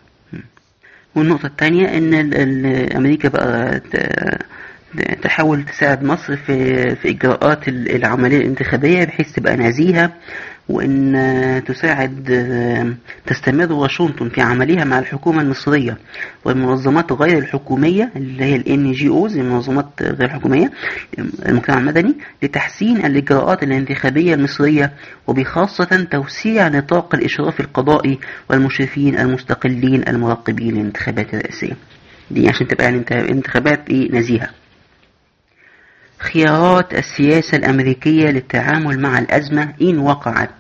والنقطة الثانية إن أمريكا بقى تحاول تساعد مصر في في إجراءات العملية الانتخابية بحيث تبقى نزيهة وإن تساعد تستمر واشنطن في عملها مع الحكومة المصرية والمنظمات غير الحكومية اللي هي ال NGOs المنظمات غير الحكومية المجتمع المدني لتحسين الإجراءات الانتخابية المصرية وبخاصة توسيع نطاق الإشراف القضائي والمشرفين المستقلين المراقبين للانتخابات الرئاسية. دي عشان تبقى يعني انتخابات إيه نزيهة. خيارات السياسة الأمريكية للتعامل مع الأزمة إن وقعت.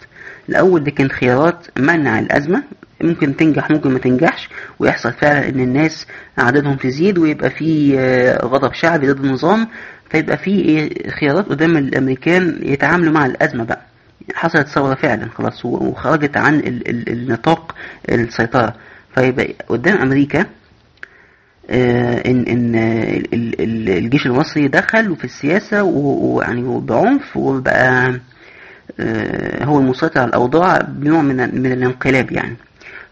الأول دي كانت خيارات منع الأزمة. ممكن تنجح ممكن ما تنجحش. ويحصل فعلا إن الناس عددهم تزيد ويبقى في آه، غضب شعبي ضد النظام. فيبقى في إيه، خيارات قدام الأمريكان يتعاملوا مع الأزمة بقى. حصلت ثورة فعلا خلاص وخرجت عن النطاق السيطرة. فيبقى قدام أمريكا آه، ان إن الجيش المصري دخل في السياسة ويعني بعنف وبقى آه، هو المسيطر على الأوضاع بنوع من من الانقلاب يعني.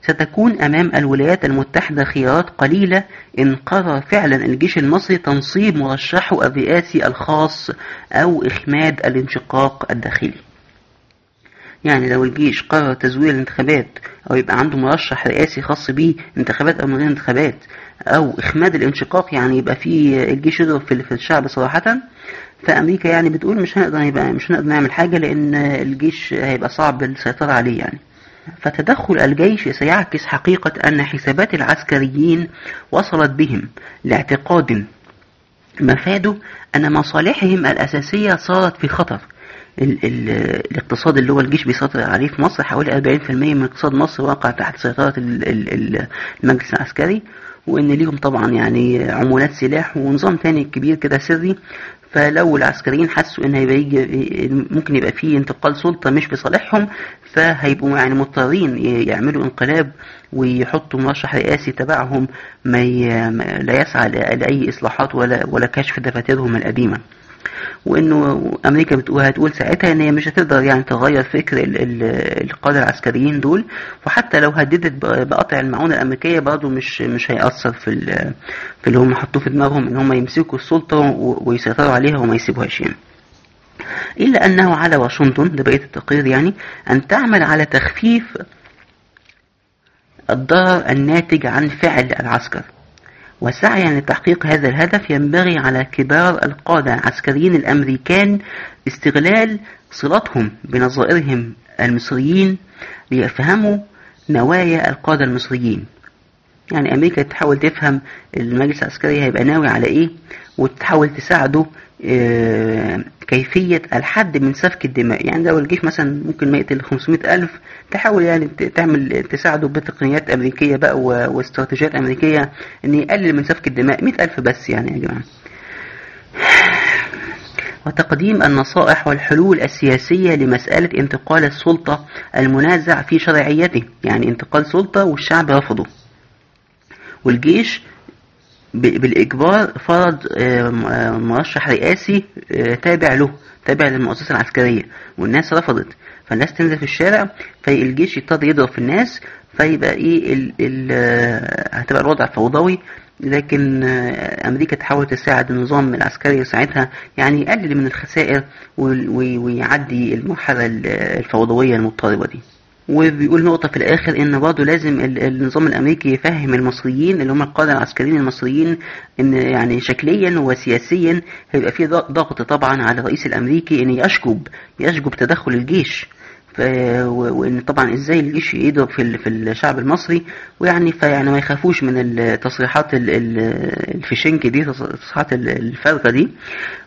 ستكون أمام الولايات المتحدة خيارات قليلة إن قرر فعلا الجيش المصري تنصيب مرشحه الرئاسي الخاص أو إخماد الانشقاق الداخلي. يعني لو الجيش قرر تزوير الانتخابات أو يبقى عنده مرشح رئاسي خاص بيه انتخابات أو من غير انتخابات أو إخماد الانشقاق يعني يبقى في الجيش يضرب في الشعب صراحة. فأمريكا يعني بتقول مش هنقدر يبقى مش هنقدر نعمل حاجة لأن الجيش هيبقى صعب السيطرة عليه يعني. فتدخل الجيش سيعكس حقيقة أن حسابات العسكريين وصلت بهم لاعتقاد مفاده أن مصالحهم الأساسية صارت في خطر. ال ال الاقتصاد اللي هو الجيش بيسيطر عليه في مصر حوالي 40% من اقتصاد مصر واقع تحت سيطرة ال ال المجلس العسكري وإن ليهم طبعا يعني عمولات سلاح ونظام تاني كبير كده سري. فلو العسكريين حسوا إن هيبقى يجي ممكن يبقى فيه انتقال سلطة مش في صالحهم فهيبقوا يعني مضطرين يعملوا انقلاب ويحطوا مرشح رئاسي تبعهم ما لا يسعى لأي إصلاحات ولا ولا كشف دفاترهم القديمة. وإنه أمريكا هتقول ساعتها إن هي مش هتقدر يعني تغير فكر القادة العسكريين دول وحتى لو هددت بقطع المعونة الأمريكية برضه مش مش هيأثر في في اللي هم حطوه في دماغهم إن هم يمسكوا السلطة ويسيطروا عليها وما يسيبوهاش يعني. إلا أنه على واشنطن ده بقية التقرير يعني أن تعمل على تخفيف الضرر الناتج عن فعل العسكر وسعيا لتحقيق هذا الهدف ينبغي على كبار القادة العسكريين الأمريكان استغلال صلتهم بنظائرهم المصريين ليفهموا نوايا القادة المصريين. يعني أمريكا تحاول تفهم المجلس العسكري هيبقى ناوي على إيه وتحاول تساعده كيفية الحد من سفك الدماء. يعني لو الجيش مثلا ممكن ما يقتل 500 ألف تحاول يعني تعمل تساعده بتقنيات أمريكية بقى واستراتيجيات أمريكية إن يقلل من سفك الدماء. 100 ألف بس يعني يا جماعة. وتقديم النصائح والحلول السياسية لمسألة انتقال السلطة المنازع في شرعيته. يعني انتقال سلطة والشعب رفضه. والجيش بالإجبار فرض مرشح رئاسي تابع له تابع للمؤسسة العسكرية. والناس رفضت. فالناس تنزل في الشارع فالجيش يضطر يضرب في الناس فيبقى إيه ال ال هتبقى الوضع فوضوي. لكن أمريكا تحاول تساعد النظام العسكري ساعتها يعني يقلل من الخسائر ويعدي المرحلة الفوضوية المضطربة دي. وبيقول نقطة في الآخر إن برضه لازم النظام الأمريكي يفهم المصريين اللي هم القادة العسكريين المصريين إن يعني شكليا وسياسيا هيبقى في ضغط طبعا على الرئيس الأمريكي إن يشجب يشجب تدخل الجيش. وإن طبعا إزاي الجيش يضرب في في الشعب المصري ويعني فيعني ما يخافوش من التصريحات الفشنك دي التصريحات الفارغة دي.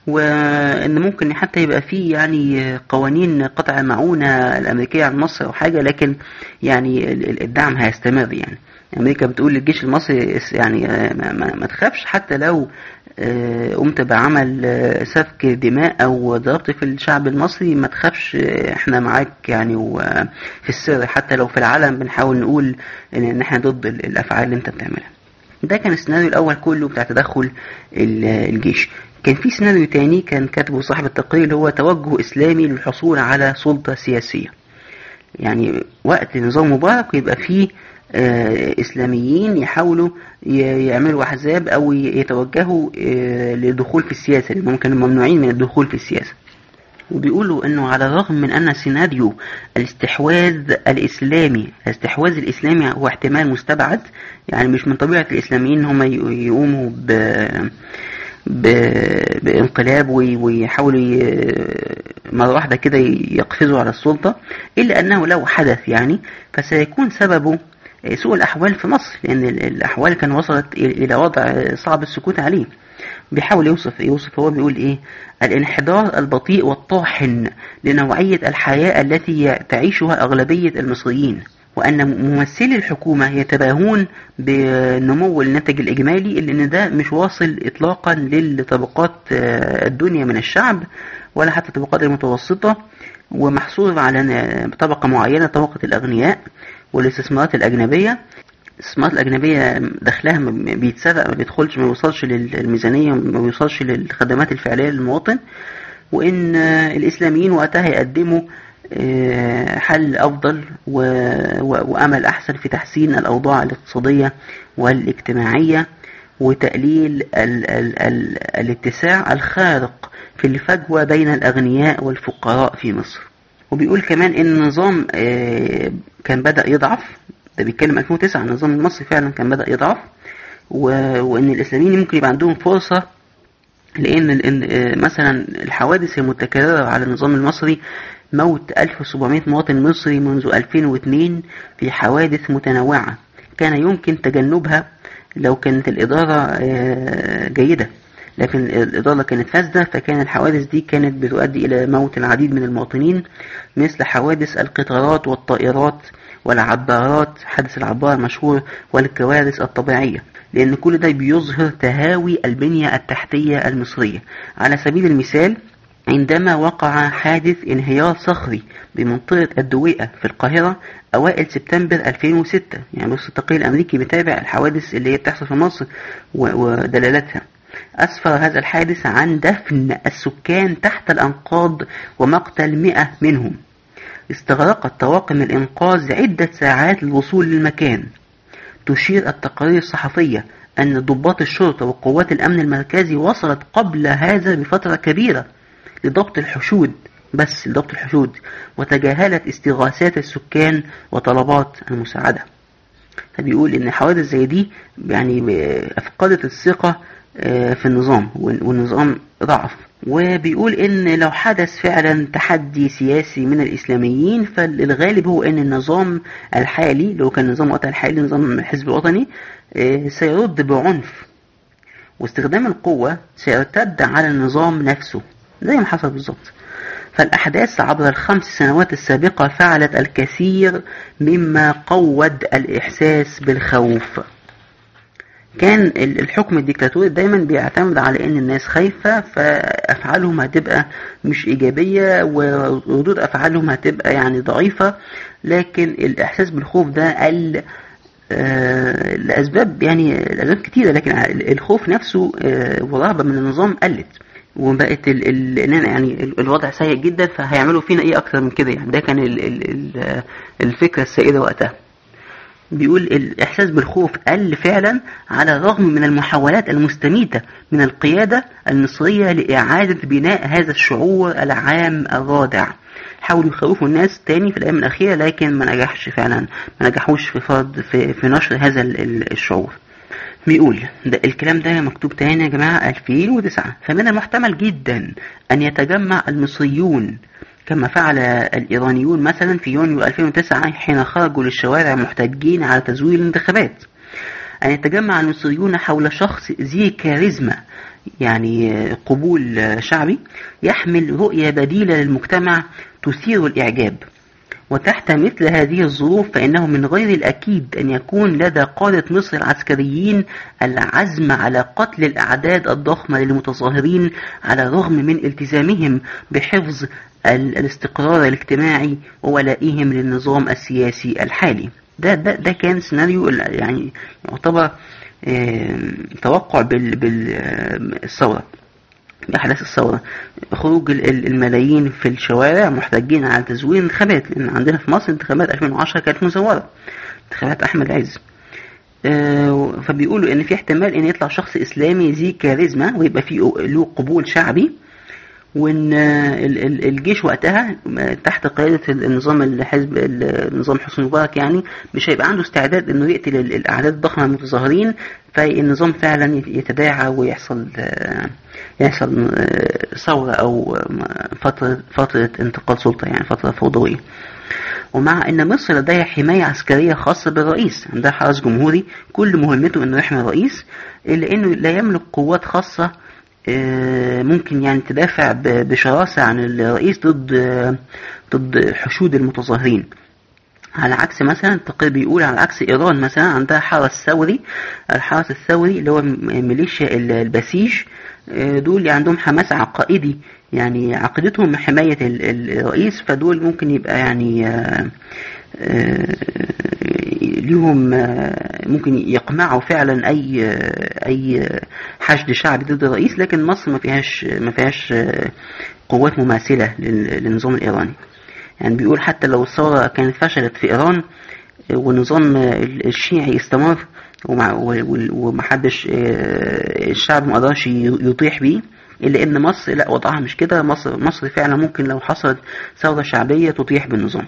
وإن ممكن حتى يبقى في يعني قوانين قطع المعونه الأمريكية عن مصر أو حاجة لكن يعني الدعم هيستمر يعني. أمريكا بتقول للجيش المصري يعني ما, ما تخافش حتى لو قمت بعمل سفك دماء أو ضربت في الشعب المصري. ما تخافش إحنا معاك يعني وفي السر. حتى لو في العالم بنحاول نقول إن إحنا ضد الأفعال اللي أنت بتعملها. ده كان السيناريو الأول كله بتاع تدخل الجيش. كان في سيناريو تاني كان كاتبه صاحب التقرير اللي هو توجه إسلامي للحصول على سلطة سياسية. يعني وقت نظام مبارك يبقى فيه إسلاميين يحاولوا يعملوا أحزاب أو يتوجهوا للدخول في السياسة لأنهم كانوا ممنوعين من الدخول في السياسة. وبيقولوا أنه على الرغم من أن سيناريو الاستحواذ الإسلامي الاستحواذ الإسلامي هو احتمال مستبعد يعني مش من طبيعة الإسلاميين هم يقوموا ب بانقلاب ويحاولوا مرة واحدة كده يقفزوا على السلطة إلا أنه لو حدث يعني فسيكون سببه سوء الأحوال في مصر لأن الأحوال كان وصلت إلى وضع صعب السكوت عليه. بيحاول يوصف يوصف هو بيقول إيه؟ الانحدار البطيء والطاحن لنوعية الحياة التي تعيشها أغلبية المصريين وأن ممثلي الحكومة يتباهون بنمو الناتج الإجمالي لأن ده مش واصل إطلاقا للطبقات الدنيا من الشعب ولا حتى الطبقات المتوسطة ومحصور على طبقة معينة طبقة الأغنياء. والاستثمارات الأجنبية. الإستثمارات الأجنبية دخلها بيتسرق ما بيدخلش ما بيوصلش للميزانية ما بيوصلش للخدمات الفعلية للمواطن. وإن الإسلاميين وقتها يقدموا حل أفضل وأمل أحسن في تحسين الأوضاع الاقتصادية والاجتماعية وتقليل ال ال ال الاتساع الخارق في الفجوة بين الأغنياء والفقراء في مصر. وبيقول كمان إن النظام كان بدأ يضعف. ده بيتكلم 2009 النظام المصري فعلا كان بدأ يضعف. وإن الإسلاميين ممكن يبقى عندهم فرصة لأن مثلا الحوادث المتكررة على النظام المصري موت 1700 مواطن مصري منذ 2002 في حوادث متنوعة. كان يمكن تجنبها لو كانت الإدارة جيدة. لكن الإضالة كانت فاسدة فكان الحوادث دي كانت بتؤدي إلى موت العديد من المواطنين مثل حوادث القطارات والطائرات والعبارات حادث العبارة المشهور والكوارث الطبيعية لأن كل ده بيظهر تهاوي البنية التحتية المصرية. على سبيل المثال عندما وقع حادث انهيار صخري بمنطقة الدويقة في القاهرة أوائل سبتمبر 2006 يعني بص التقرير الأمريكي بتابع الحوادث اللي هي بتحصل في مصر ودلالاتها. أسفر هذا الحادث عن دفن السكان تحت الأنقاض ومقتل مئة منهم. استغرقت طواقم الإنقاذ عدة ساعات للوصول للمكان. تشير التقارير الصحفية أن ضباط الشرطة وقوات الأمن المركزي وصلت قبل هذا بفترة كبيرة لضبط الحشود بس لضبط الحشود وتجاهلت استغاثات السكان وطلبات المساعدة. فبيقول إن حوادث زي دي يعني أفقدت الثقة في النظام والنظام ضعف. وبيقول إن لو حدث فعلا تحدي سياسي من الإسلاميين فالغالب هو إن النظام الحالي لو كان النظام الوطني الحالي نظام الحزب الوطني سيرد بعنف. واستخدام القوة سيرتد على النظام نفسه زي ما حصل بالظبط. فالأحداث عبر الخمس سنوات السابقة فعلت الكثير مما قود الإحساس بالخوف. كان الحكم الديكتاتوري دايما بيعتمد على إن الناس خايفة فأفعالهم هتبقى مش إيجابية وردود أفعالهم هتبقى يعني ضعيفة. لكن الإحساس بالخوف ده قل آه لأسباب يعني لأسباب كتيرة لكن الخوف نفسه آه والرهبة من النظام قلت. وبقت ال ال يعني الوضع سيء جدا فهيعملوا فينا إيه أكتر من كده؟ يعني ده كان ال ال الفكرة السائدة وقتها. بيقول الإحساس بالخوف قل فعلا على الرغم من المحاولات المستميتة من القيادة المصرية لإعادة بناء هذا الشعور العام الرادع. حاولوا يخوفوا الناس تاني في الأيام الأخيرة لكن ما نجحش فعلا. ما نجحوش في فرض في, في نشر هذا الشعور. بيقول ده الكلام ده مكتوب تاني يا جماعة 2009 فمن المحتمل جدا أن يتجمع المصريون كما فعل الإيرانيون مثلا في يونيو 2009 حين خرجوا للشوارع محتجين على تزوير الانتخابات. أن يتجمع المصريون حول شخص ذي كاريزما يعني قبول شعبي يحمل رؤية بديلة للمجتمع تثير الإعجاب. وتحت مثل هذه الظروف فإنه من غير الأكيد أن يكون لدى قادة مصر العسكريين العزم على قتل الأعداد الضخمة للمتظاهرين على الرغم من التزامهم بحفظ الاستقرار الاجتماعي وولائهم للنظام السياسي الحالي. ده, ده, ده كان سيناريو يعني يعتبر توقع بالثورة. بأحداث الثورة خروج الملايين في الشوارع محتجين على تزوير انتخابات لأن عندنا في مصر انتخابات 2010 كانت مزورة. انتخابات أحمد عز. فبيقولوا إن في احتمال إن يطلع شخص إسلامي ذي كاريزما ويبقى فيه له قبول شعبي وإن الجيش وقتها تحت قيادة النظام الحزب النظام حسني مبارك يعني مش هيبقى عنده استعداد إنه يقتل الأعداد الضخمة المتظاهرين فالنظام فعلا يتداعى ويحصل يحصل ثورة أو فترة فترة انتقال سلطة يعني فترة فوضوية. ومع إن مصر لديها حماية عسكرية خاصة بالرئيس عندها حرس جمهوري كل مهمته إنه يحمي الرئيس إلا إنه لا يملك قوات خاصة ممكن يعني تدافع بشراسة عن الرئيس ضد ضد حشود المتظاهرين. على عكس مثلا التقرير بيقول على عكس إيران مثلا عندها حرس ثوري الحرس الثوري اللي هو ميليشيا البسيج دول عندهم حماس عقائدي. يعني عقيدتهم حماية الرئيس فدول ممكن يبقى يعني ليهم ممكن يقمعوا فعلا أي أي حشد شعبي ضد الرئيس لكن مصر ما فيهاش ما فيهاش قوات مماثلة للنظام الإيراني. يعني بيقول حتى لو الثورة كانت فشلت في إيران والنظام الشيعي استمر ومحدش الشعب ما قدرش يطيح بيه إلا إن مصر لا وضعها مش كده. مصر مصر فعلا ممكن لو حصلت ثورة شعبية تطيح بالنظام.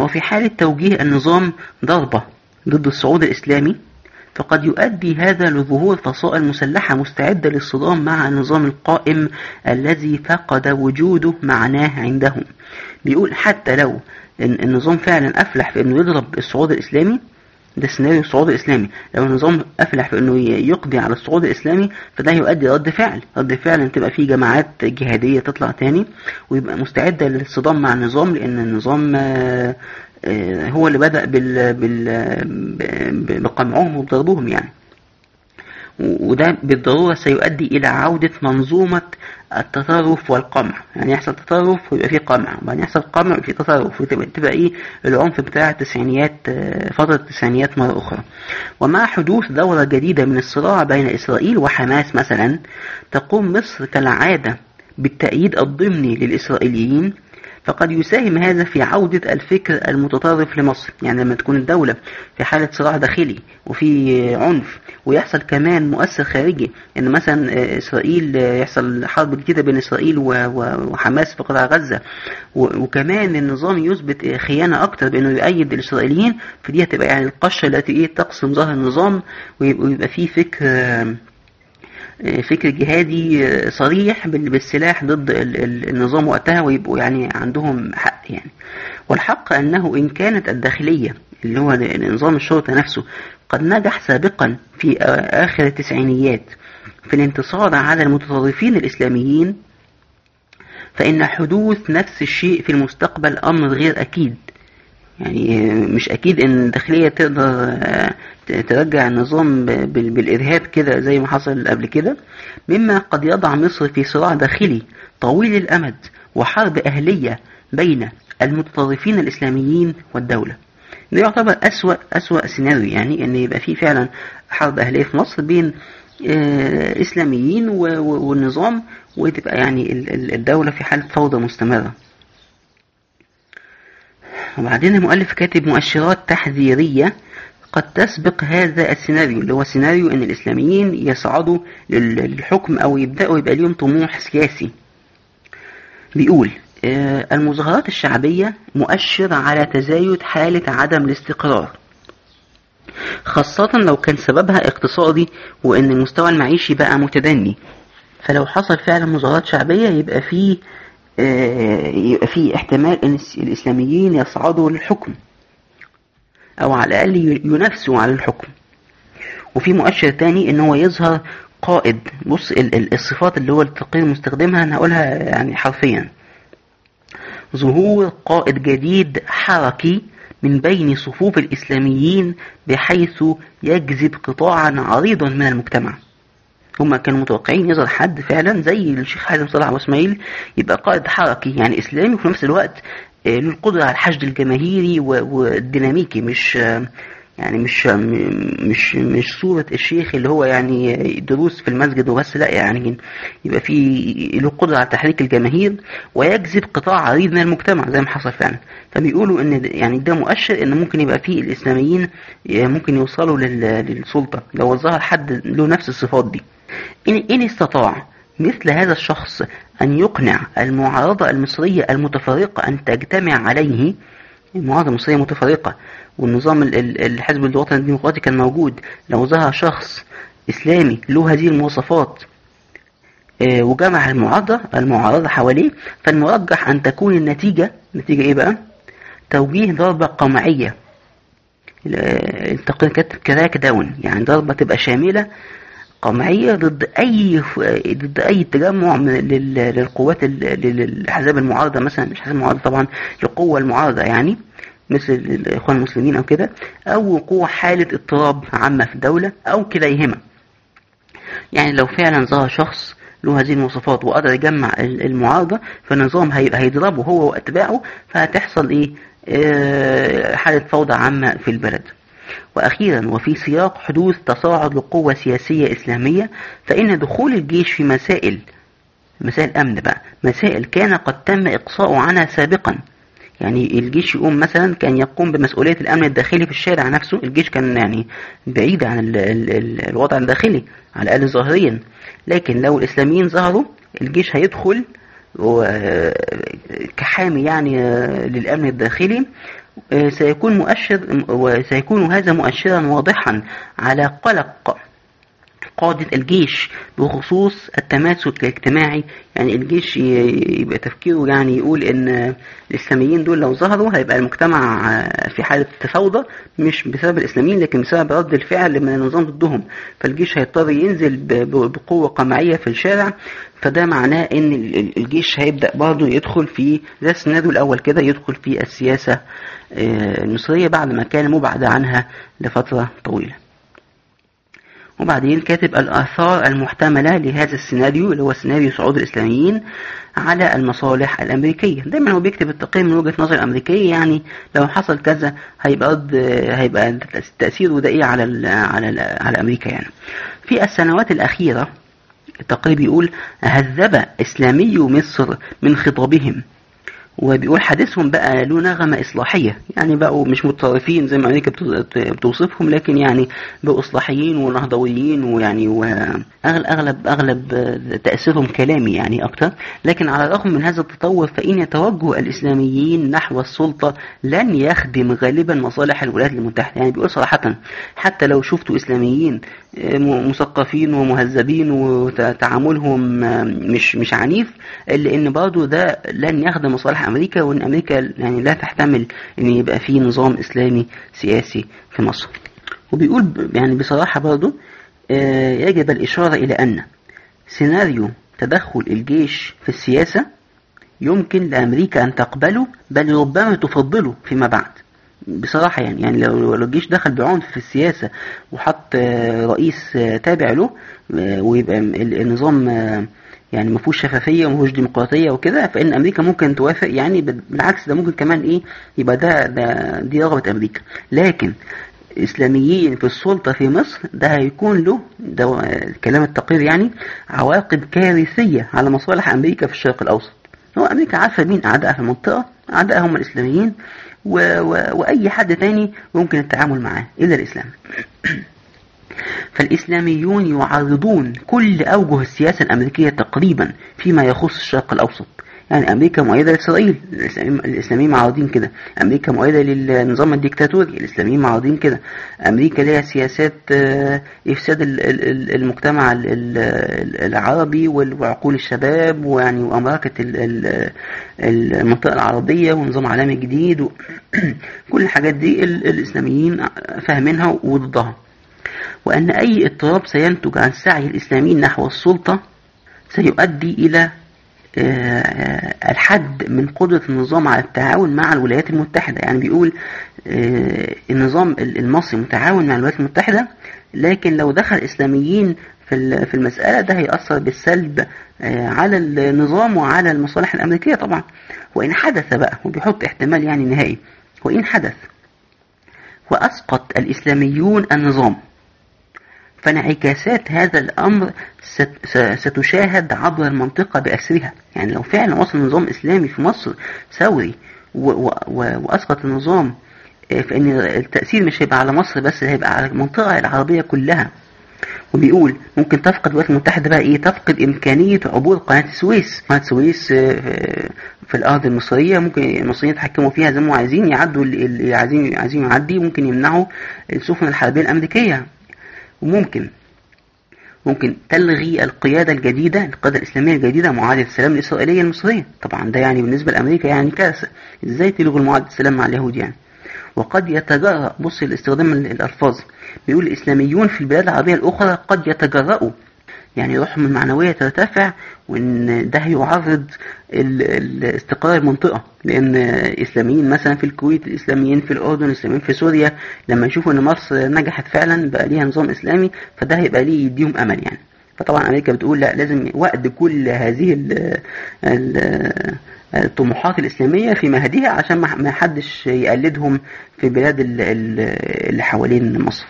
وفي حالة توجيه النظام ضربة ضد الصعود الإسلامي فقد يؤدي هذا لظهور فصائل مسلحة مستعدة للصدام مع النظام القائم الذي فقد وجوده معناه عندهم. بيقول حتى لو النظام فعلا أفلح في أنه يضرب الصعود الإسلامي ده سيناريو الصعود الإسلامي. لو النظام أفلح في أنه يقضي على الصعود الإسلامي فده يؤدي رد فعل. رد فعل أن تبقى في جماعات جهادية تطلع تاني ويبقى مستعدة للصدام مع النظام لأن النظام آه، آه، هو اللي بدأ بال... بال... بقمعهم وبضربهم يعني. وده بالضرورة سيؤدي إلى عودة منظومة التطرف والقمع. يعني يحصل تطرف ويبقى فيه قمع. وبعدين يحصل قمع ويبقى فيه تطرف. وتبقى تبقى إيه؟ العنف بتاع التسعينيات آه، فترة التسعينيات مرة أخرى. ومع حدوث دورة جديدة من الصراع بين إسرائيل وحماس مثلا تقوم مصر كالعادة بالتأييد الضمني للإسرائيليين فقد يساهم هذا في عودة الفكر المتطرف لمصر. يعني لما تكون الدولة في حالة صراع داخلي وفي عنف ويحصل كمان مؤثر خارجي إن مثلا إسرائيل يحصل حرب جديدة بين إسرائيل وحماس في قطاع غزة. وكمان النظام يثبت خيانة أكتر بأنه يؤيد الإسرائيليين فدي هتبقى يعني القشة التي إيه تقسم ظهر النظام ويبقى فيه فكر فكر جهادي صريح بالسلاح ضد النظام وقتها ويبقوا يعني عندهم حق يعني. والحق أنه إن كانت الداخلية اللي هو نظام الشرطة نفسه قد نجح سابقا في آخر التسعينيات في الانتصار على المتطرفين الإسلاميين فإن حدوث نفس الشيء في المستقبل أمر غير أكيد. يعني مش أكيد إن الداخلية تقدر ترجع النظام بالإرهاب كده زي ما حصل قبل كده مما قد يضع مصر في صراع داخلي طويل الأمد وحرب أهلية بين المتطرفين الإسلاميين والدولة. ده يعتبر أسوأ أسوأ سيناريو يعني إن يبقى في فعلا حرب أهلية في مصر بين آه، إسلاميين والنظام وتبقى يعني الدولة في حالة فوضى مستمرة. وبعدين المؤلف كاتب مؤشرات تحذيرية قد تسبق هذا السيناريو اللي هو سيناريو إن الإسلاميين يصعدوا للحكم أو يبدأوا يبقى ليهم طموح سياسي. بيقول آه، المظاهرات الشعبية مؤشر على تزايد حالة عدم الاستقرار خاصة لو كان سببها اقتصادي وإن المستوى المعيشي بقى متدني. فلو حصل فعلا مظاهرات شعبية يبقى فيه آه، يبقى فيه احتمال إن الإسلاميين يصعدوا للحكم. أو على الأقل ينافسوا على الحكم. وفي مؤشر تاني إن هو يظهر قائد. بص الصفات اللي هو التقرير مستخدمها أنا هقولها يعني حرفيا. ظهور قائد جديد حركي من بين صفوف الإسلاميين بحيث يجذب قطاعا عريضا من المجتمع. هم كانوا متوقعين يظهر حد فعلا زي الشيخ حازم صلاح واسماعيل يبقى قائد حركي يعني إسلامي وفي نفس الوقت له القدرة على الحشد الجماهيري والديناميكي مش يعني مش مش مش صورة الشيخ اللي هو يعني دروس في المسجد وبس لا يعني يبقى في له قدرة على تحريك الجماهير ويجذب قطاع عريض من المجتمع زي ما حصل فعلا. فبيقولوا إن يعني ده مؤشر إن ممكن يبقى في الإسلاميين ممكن يوصلوا للسلطة. لو ظهر حد له نفس الصفات دي. إن استطاع مثل هذا الشخص أن يقنع المعارضة المصرية المتفرقة أن تجتمع عليه المعارضة المصرية متفرقة والنظام الحزب الوطني الديمقراطي كان موجود. لو ظهر شخص إسلامي له هذه المواصفات آه، وجمع المعارضة المعارضة حواليه فالمرجح أن تكون النتيجة نتيجة إيه بقى؟ توجيه ضربة قمعية. التقرير كراك داون. يعني ضربة تبقى شاملة قمعية ضد أي ضد أي تجمع للقوات للأحزاب المعارضة مثلا مش أحزاب المعارضة طبعا للقوة المعارضة يعني مثل الإخوان المسلمين أو كده أو وقوع حالة اضطراب عامة في الدولة أو كليهما. يعني لو فعلا ظهر شخص له هذه المواصفات وقدر يجمع المعارضة فالنظام هيضربه هو وأتباعه فهتحصل إيه؟ آه، حالة فوضى عامة في البلد. وأخيرا وفي سياق حدوث تصاعد لقوة سياسية إسلامية فإن دخول الجيش في مسائل مسائل أمن بقى مسائل كان قد تم إقصاؤه عنها سابقا. يعني الجيش يقوم مثلا كان يقوم بمسؤولية الأمن الداخلي في الشارع نفسه الجيش كان يعني بعيد عن ال ال ال الوضع الداخلي على الأقل ظاهريا. لكن لو الإسلاميين ظهروا الجيش هيدخل كحامي يعني للأمن الداخلي سيكون مؤشر وسيكون هذا مؤشرا واضحا على قلق. قادة الجيش بخصوص التماسك الاجتماعي. يعني الجيش يبقى تفكيره يعني يقول إن الإسلاميين دول لو ظهروا هيبقى المجتمع في حالة فوضى مش بسبب الإسلاميين لكن بسبب رد الفعل من النظام ضدهم. فالجيش هيضطر ينزل بقوة قمعية في الشارع. فده معناه إن الجيش هيبدأ برضه يدخل في زي السيناريو الأول كده يدخل في السياسة المصرية بعد ما كان مبعد عنها لفترة طويلة. وبعدين كاتب الآثار المحتملة لهذا السيناريو اللي هو سيناريو صعود الإسلاميين على المصالح الأمريكية. دايما هو بيكتب التقييم من وجهة نظر الأمريكية يعني لو حصل كذا هيبقى هيبقى تأثيره ده إيه على ال على ال على أمريكا يعني. في السنوات الأخيرة التقرير بيقول هذب إسلامي مصر من خطابهم. وبيقول حديثهم بقى له نغمة إصلاحية. يعني بقوا مش متطرفين زي ما أمريكا بتوصفهم لكن يعني بقوا إصلاحيين ونهضويين ويعني وأغلب أغلب تأثيرهم كلامي يعني أكتر. لكن على الرغم من هذا التطور فإن يتوجه الإسلاميين نحو السلطة لن يخدم غالبا مصالح الولايات المتحدة. يعني بيقول صراحة حتى لو شفتوا إسلاميين مثقفين ومهذبين وتعاملهم مش مش عنيف إن برضه ده لن يخدم مصالح أمريكا وإن أمريكا يعني لا تحتمل إن يبقى في نظام إسلامي سياسي في مصر. وبيقول يعني بصراحة برضه يجب الإشارة إلى أن سيناريو تدخل الجيش في السياسة يمكن لأمريكا أن تقبله بل ربما تفضله فيما بعد. بصراحة يعني يعني لو الجيش دخل بعنف في السياسة وحط رئيس تابع له ويبقى النظام يعني ما فيهوش شفافية وما فيهوش ديمقراطية وكده فإن أمريكا ممكن توافق يعني بالعكس ده ممكن كمان إيه يبقى ده ده دي رغبة أمريكا. لكن إسلاميين في السلطة في مصر ده هيكون له ده كلام التقرير يعني عواقب كارثية على مصالح أمريكا في الشرق الأوسط. هو أمريكا عارفة مين؟ أعدائها في المنطقة أعدائها هم الإسلاميين و... و... وأي حد تاني ممكن التعامل معاه إلا الإسلام. فالإسلاميون يعارضون كل أوجه السياسة الأمريكية تقريبا فيما يخص الشرق الأوسط. يعني أمريكا مؤيدة لإسرائيل الإسلاميين معارضين كده. أمريكا مؤيدة للنظام الديكتاتوري الإسلاميين معارضين كده. أمريكا لها سياسات إفساد المجتمع العربي وعقول الشباب ويعني وأمركة المنطقة العربية ونظام عالمي جديد كل الحاجات دي الإسلاميين فاهمينها وضدها. وأن أي اضطراب سينتج عن سعي الإسلاميين نحو السلطة سيؤدي إلى الحد من قدرة النظام على التعاون مع الولايات المتحدة. يعني بيقول النظام المصري متعاون مع الولايات المتحدة لكن لو دخل إسلاميين في المسألة ده هيأثر بالسلب على النظام وعلى المصالح الأمريكية طبعا. وإن حدث بقى وبيحط احتمال يعني نهائي وإن حدث وأسقط الإسلاميون النظام فانعكاسات هذا الأمر ستشاهد عبر المنطقة بأسرها. يعني لو فعلا وصل نظام إسلامي في مصر ثوري وأسقط النظام فإن التأثير مش هيبقى على مصر بس هيبقى على المنطقة العربية كلها. وبيقول ممكن تفقد الولايات المتحدة بقى إيه؟ تفقد إمكانية عبور قناة السويس. قناة السويس في الأرض المصرية ممكن المصريين يتحكموا فيها زي ما عايزين يعدوا اللي عايزين عايزين يعدي ممكن يمنعوا السفن الحربية الأمريكية. وممكن ممكن تلغي القيادة الجديدة القيادة الإسلامية الجديدة معاهدة السلام الإسرائيلية المصرية. طبعا ده يعني بالنسبة لأمريكا يعني كارثة إزاي تلغوا معاهدة السلام مع اليهود يعني؟ وقد يتجرأ بص الاستخدام الألفاظ بيقول الإسلاميون في البلاد العربية الأخرى قد يتجرؤوا يعني روحهم المعنوية ترتفع وإن ده هيعرض استقرار المنطقة. لأن إسلاميين مثلا في الكويت الإسلاميين في الأردن الإسلاميين في سوريا لما يشوفوا إن مصر نجحت فعلا بقى ليها نظام إسلامي فده هيبقى ليه يديهم أمل يعني. فطبعا أمريكا بتقول لا لازم وقت كل هذه ال ال الطموحات الإسلامية في مهدها عشان ما حدش يقلدهم في البلاد اللي حوالين مصر.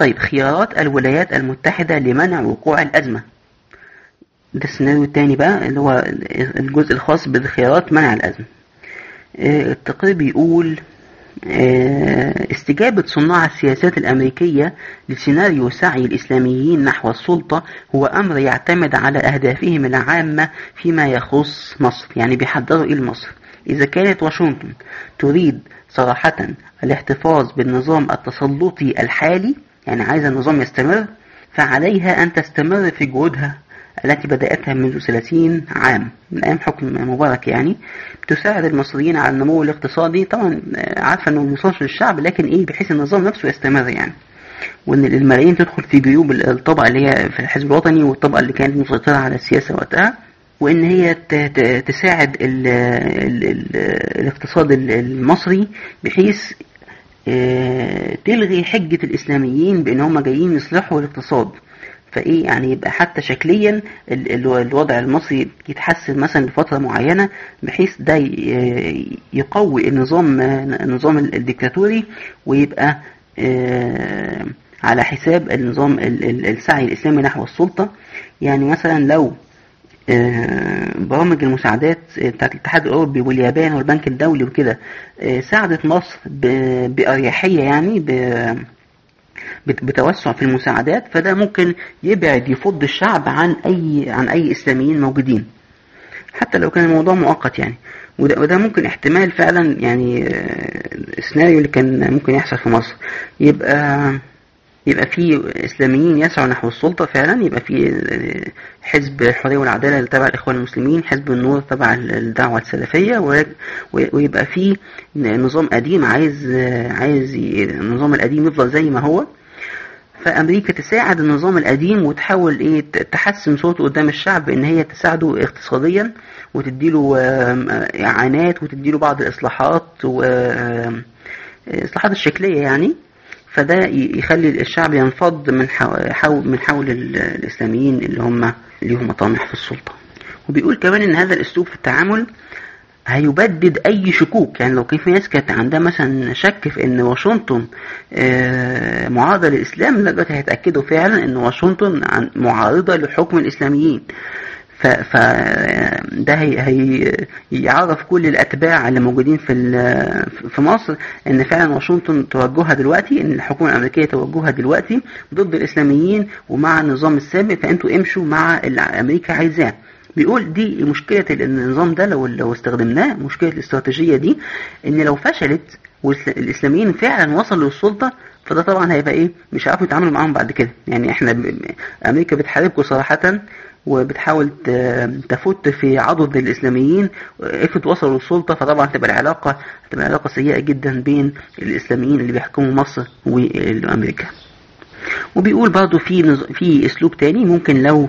طيب خيارات الولايات المتحدة لمنع وقوع الأزمة. ده السيناريو الثاني بقى اللي هو الجزء الخاص بخيارات منع الأزمة. التقرير بيقول استجابة صناع السياسات الأمريكية لسيناريو سعي الإسلاميين نحو السلطة هو أمر يعتمد على أهدافهم العامة فيما يخص مصر يعني بيحضروا إيه لمصر إذا كانت واشنطن تريد صراحة الاحتفاظ بالنظام التسلطي الحالي يعني عايز النظام يستمر فعليها أن تستمر في جهودها التي بدأتها منذ 30 عام من أيام حكم مبارك يعني تساعد المصريين على النمو الاقتصادي. طبعا عارفة أنه موصلش للشعب لكن إيه بحيث النظام نفسه يستمر يعني. وإن الملايين تدخل في جيوب الطبقة اللي هي في الحزب الوطني والطبقة اللي كانت مسيطرة على السياسة وقتها وإن هي تساعد ال ال ال الاقتصاد المصري بحيث تلغي حجة الإسلاميين بأن هم جايين يصلحوا الاقتصاد. فإيه يعني يبقى حتى شكليا الوضع المصري يتحسن مثلا لفتره معينة بحيث ده يقوي النظام النظام الديكتاتوري ويبقى على حساب النظام السعي الإسلامي نحو السلطة. يعني مثلا لو برامج المساعدات بتاعت الاتحاد الأوروبي واليابان والبنك الدولي وكده ساعدت مصر بأريحية يعني بتوسع في المساعدات فده ممكن يبعد يفض الشعب عن أي عن أي إسلاميين موجودين. حتى لو كان الموضوع مؤقت يعني. وده, وده ممكن احتمال فعلا يعني السيناريو اللي كان ممكن يحصل في مصر. يبقى يبقى في إسلاميين يسعوا نحو السلطة فعلا يبقى في حزب الحرية والعدالة اللي تبع الإخوان المسلمين حزب النور تبع الدعوة السلفية ويبقى في نظام قديم عايز عايز النظام القديم يفضل زي ما هو. فأمريكا تساعد النظام القديم وتحاول إيه تحسن صوته قدام الشعب إن هي تساعده اقتصاديا وتديله إعانات وتديله بعض الإصلاحات الاصلاحات الشكلية يعني. فده يخلي الشعب ينفض من حول من حول الإسلاميين اللي هم ليهم مطامح في السلطة. وبيقول كمان إن هذا الأسلوب في التعامل هيبدد أي شكوك. يعني لو كان في ناس كانت عندها مثلا شك في إن واشنطن معارضة للإسلام لا دلوقتي هيتأكدوا فعلا إن واشنطن معارضة لحكم الإسلاميين. ف ده هي هي يعرف كل الأتباع اللي موجودين في في مصر إن فعلا واشنطن توجهها دلوقتي إن الحكومة الأمريكية توجهها دلوقتي ضد الإسلاميين ومع النظام السابق فأنتوا امشوا مع اللي أمريكا عايزاه. بيقول دي مشكلة النظام ده لو لو استخدمناه مشكلة الاستراتيجية دي إن لو فشلت والاسلاميين فعلا وصلوا للسلطة فده طبعا هيبقى إيه؟ مش هيعرفوا يتعاملوا معاهم بعد كده. يعني إحنا أمريكا بتحاربكم صراحة وبتحاول تفت في عضد الإسلاميين افرض وصلوا للسلطة فطبعا تبقى العلاقة تبقى علاقة سيئة جدا بين الإسلاميين اللي بيحكموا مصر وامريكا وبيقول برضه في. في أسلوب تاني ممكن لو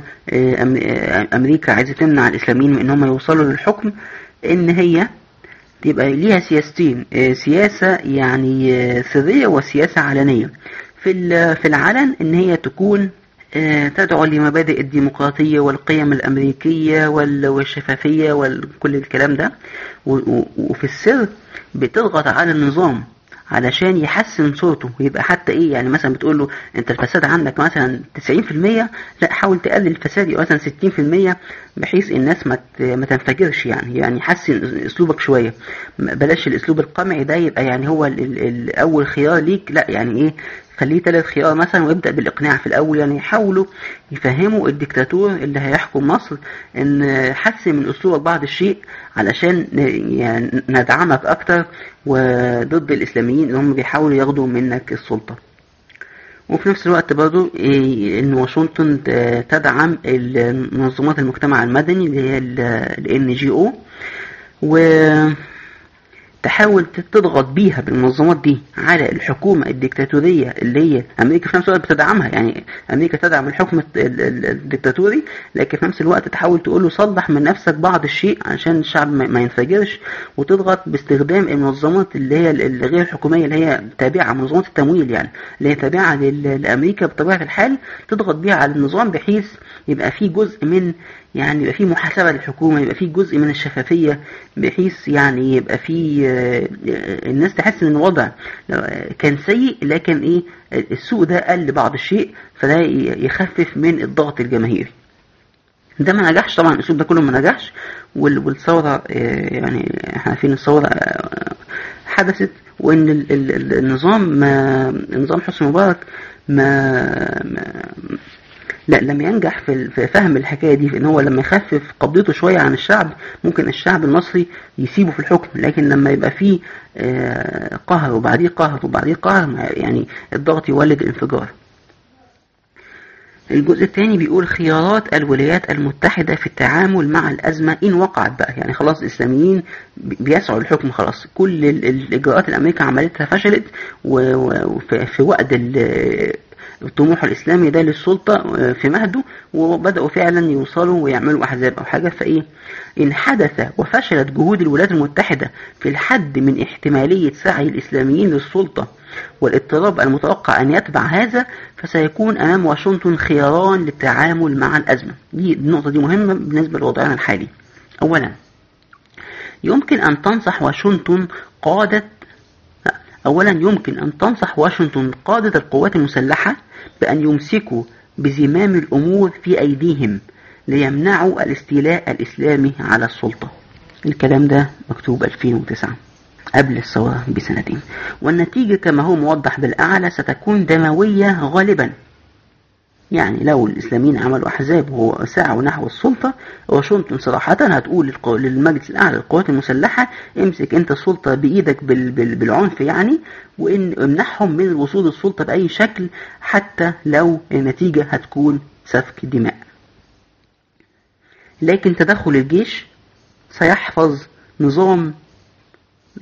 أمريكا عايزة تمنع الإسلاميين من إن هم يوصلوا للحكم إن هي يبقى ليها سياستين سياسة يعني سرية وسياسة علنية في في العلن إن هي تكون تدعو لمبادئ الديمقراطية والقيم الأمريكية والشفافية وكل الكلام ده. وفي السر بتضغط على النظام علشان يحسن صوته ويبقى حتى إيه يعني مثلا بتقول له أنت الفساد عندك مثلا 90% لا حاول تقلل الفساد يبقى مثلا 60% بحيث الناس ما ما تنفجرش يعني يعني حسن أسلوبك شوية. بلاش الأسلوب القمعي ده يبقى يعني هو ال ال الأول خيار ليك لا يعني إيه خليه ثلاث خيار مثلا ويبدا بالإقناع في الأول يعني يحاولوا يفهموا الدكتاتور اللي هيحكم مصر إن حسن من أسلوبك بعض الشيء علشان يعني ندعمك أكتر وضد الإسلاميين اللي هم بيحاولوا ياخدوا منك السلطة. وفي نفس الوقت برضو إن واشنطن تدعم منظمات المجتمع المدني اللي هي ال NGO و تحاول تضغط بيها بالمنظمات دي على الحكومة الديكتاتورية اللي هي أمريكا. في نفس الوقت بتدعمها يعني أمريكا تدعم الحكم الديكتاتوري لكن في نفس الوقت تحاول تقول له صلح من نفسك بعض الشيء عشان الشعب ما ينفجرش وتضغط باستخدام المنظمات اللي هي الغير الحكومية اللي هي تابعة منظمات التمويل يعني اللي هي تابعة لأمريكا بطبيعة الحال تضغط بيها على النظام بحيث يبقى في جزء من يعني يبقى في محاسبة للحكومة يبقى في جزء من الشفافية بحيث يعني يبقى في الناس تحس إن الوضع كان سيء لكن إيه السوء ده قل بعض الشيء فده يخفف من الضغط الجماهيري. ده ما نجحش طبعا الاسلوب ده كله ما نجحش والثورة يعني إحنا عارفين الثورة حدثت وإن النظام ما نظام حسني مبارك ما, ما لا لم ينجح في فهم الحكاية دي في إن هو لما يخفف قبضته شوية عن الشعب ممكن الشعب المصري يسيبه في الحكم. لكن لما يبقى فيه قهر وبعديه قهر وبعديه قهر يعني الضغط يولد الانفجار الجزء الثاني بيقول خيارات الولايات المتحدة في التعامل مع الأزمة إن وقعت بقى. يعني خلاص الإسلاميين بيسعوا الحكم خلاص. كل الإجراءات اللي أمريكا عملتها فشلت وفي وقت الطموح الإسلامي ده للسلطة آه، في مهده وبدأوا فعلا يوصلوا ويعملوا أحزاب أو حاجة. فإيه؟ إن حدث وفشلت جهود الولايات المتحدة في الحد من احتمالية سعي الإسلاميين للسلطة والاضطراب المتوقع أن يتبع هذا فسيكون أمام واشنطن خياران للتعامل مع الأزمة. دي النقطة دي مهمة بالنسبة لوضعنا الحالي. أولا يمكن أن تنصح واشنطن قادة أولا يمكن أن تنصح واشنطن قادة القوات المسلحة بأن يمسكوا بزمام الأمور في أيديهم ليمنعوا الاستيلاء الإسلامي على السلطة. الكلام ده مكتوب 2009 قبل الثورة بسنتين. والنتيجة كما هو موضح بالأعلى ستكون دموية غالبا. يعني لو الإسلاميين عملوا أحزاب وسعوا نحو السلطة واشنطن صراحة هتقول للمجلس الأعلى للقوات المسلحة امسك أنت السلطة بإيدك بالعنف يعني وإن امنحهم من الوصول للسلطة بأي شكل حتى لو النتيجة هتكون سفك دماء. لكن تدخل الجيش سيحفظ نظام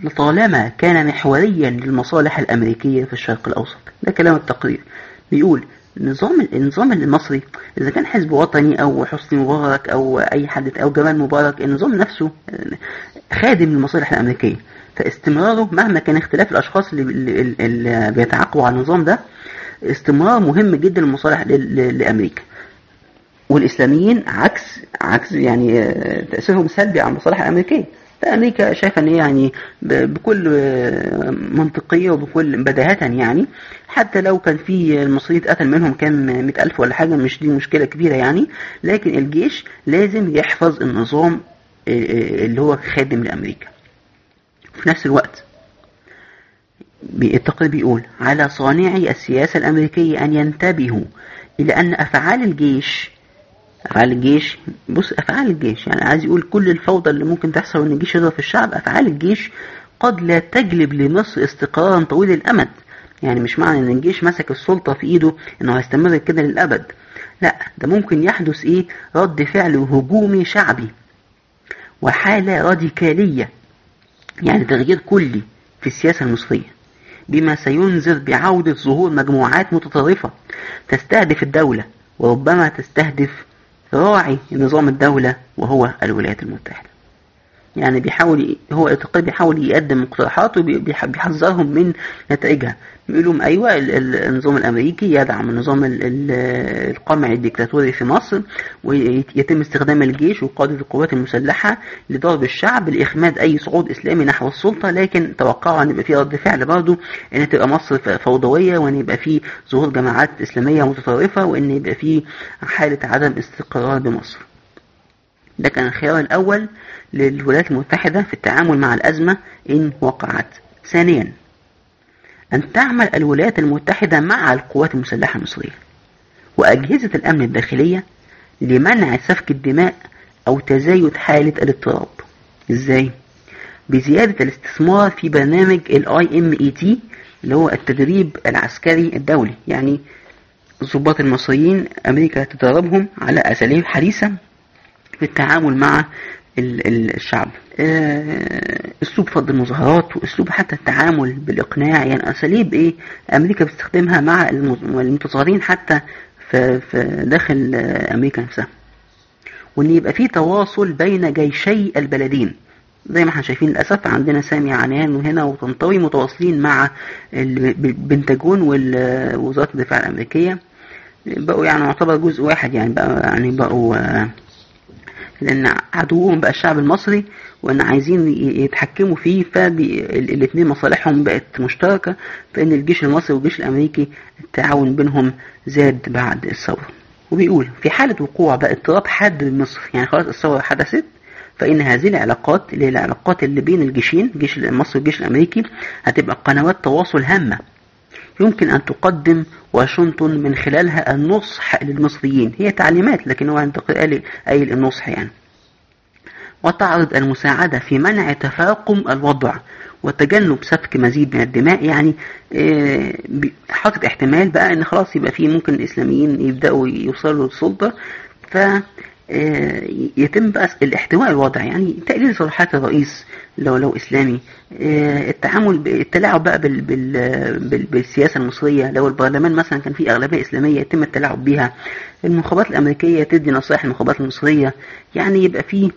لطالما كان محوريا للمصالح الأمريكية في الشرق الأوسط. ده كلام التقرير. بيقول النظام النظام المصري. إذا كان حزب وطني أو حسني مبارك أو أي حد أو جمال مبارك النظام نفسه خادم للمصالح الأمريكية. فاستمراره مهما كان اختلاف الأشخاص اللي, اللي بيتعاقبوا على النظام ده استمرار مهم جدا للمصالح لأمريكا. والإسلاميين عكس عكس يعني تأثيرهم سلبي على المصالح الأمريكية. فأمريكا شايفة أن يعني بكل منطقية وبكل بداهة يعني. حتى لو كان في المصريين اتقتل منهم كام مئة ألف ولا حاجة مش دي مشكلة كبيرة يعني. لكن الجيش لازم يحفظ النظام اللي هو خادم لأمريكا. في نفس الوقت التقرير بيقول على صانعي السياسة الأمريكية أن ينتبهوا إلى أن أفعال الجيش أفعال الجيش. بص أفعال الجيش يعني عايز يقول كل الفوضى اللي ممكن تحصل إن الجيش يضرب في الشعب. أفعال الجيش قد لا تجلب لمصر استقرارا طويل الأمد. يعني مش معنى إن الجيش مسك السلطة في إيده إنه هيستمر كده للأبد. لا ده ممكن يحدث إيه؟ رد فعل هجومي شعبي وحالة راديكالية يعني تغيير كلي في السياسة المصرية بما سينذر بعودة ظهور مجموعات متطرفة تستهدف الدولة وربما تستهدف راعي نظام الدولة وهو الولايات المتحدة. يعني بيحاول هو التقرير بيحاول يقدم مقترحات وبيحذرهم من نتائجها. بيقول لهم أيوة النظام الأمريكي يدعم النظام القمعي الديكتاتوري في مصر ويتم استخدام الجيش وقادة القوات المسلحة لضرب الشعب لإخماد أي صعود إسلامي نحو السلطة لكن توقعوا أن يبقى في رد فعل برضه أن تبقى مصر فوضوية وأن يبقى في ظهور جماعات إسلامية متطرفة وأن يبقى في حالة عدم استقرار بمصر. ده كان الخيار الأول. للولايات المتحدة في التعامل مع الأزمة إن وقعت. ثانيا أن تعمل الولايات المتحدة مع القوات المسلحة المصرية وأجهزة الأمن الداخلية لمنع سفك الدماء أو تزايد حالة الاضطراب. إزاي؟ بزيادة الاستثمار في برنامج ال IMET اللي هو التدريب العسكري الدولي. يعني الضباط المصريين أمريكا تدربهم على أساليب حديثة في التعامل مع الشعب. آه، أسلوب فض المظاهرات وأسلوب حتى التعامل بالإقناع. يعني أساليب إيه؟ أمريكا بتستخدمها مع المتظاهرين حتى في داخل أمريكا نفسها. وإن يبقى في تواصل بين جيشي البلدين. زي ما إحنا شايفين للأسف عندنا سامي عنان وهنا وطنطاوي متواصلين مع البنتاجون ووزارة الدفاع الأمريكية. بقوا يعني يعتبر جزء واحد يعني بقى يعني بقوا لأن عدوهم بقى الشعب المصري وأن عايزين يتحكموا فيه فالاثنين مصالحهم بقت مشتركة فإن الجيش المصري والجيش الأمريكي التعاون بينهم زاد بعد الثورة. وبيقول في حالة وقوع بقى اضطراب حاد بمصر يعني خلاص الثورة حدثت فإن هذه العلاقات اللي هي العلاقات اللي بين الجيشين الجيش المصري والجيش الأمريكي هتبقى قنوات تواصل هامة يمكن أن تقدم واشنطن من خلالها النصح للمصريين. هي تعليمات لكن هو قال أي النصح يعني. وتعرض المساعدة في منع تفاقم الوضع وتجنب سفك مزيد من الدماء. يعني آه، حاطط احتمال بقى إن خلاص يبقى في ممكن الاسلاميين يبدأوا يوصلوا آه، يتم بقى الاحتواء الوضع يعني تقليل صلاحيات الرئيس لو لو إسلامي. آه، التعامل التلاعب بقى بال بال بال بالسياسة المصرية. لو البرلمان مثلا كان فيه أغلبية إسلامية يتم التلاعب بها المخابرات الأمريكية تدي نصائح المخابرات المصرية. يعني يبقى فيه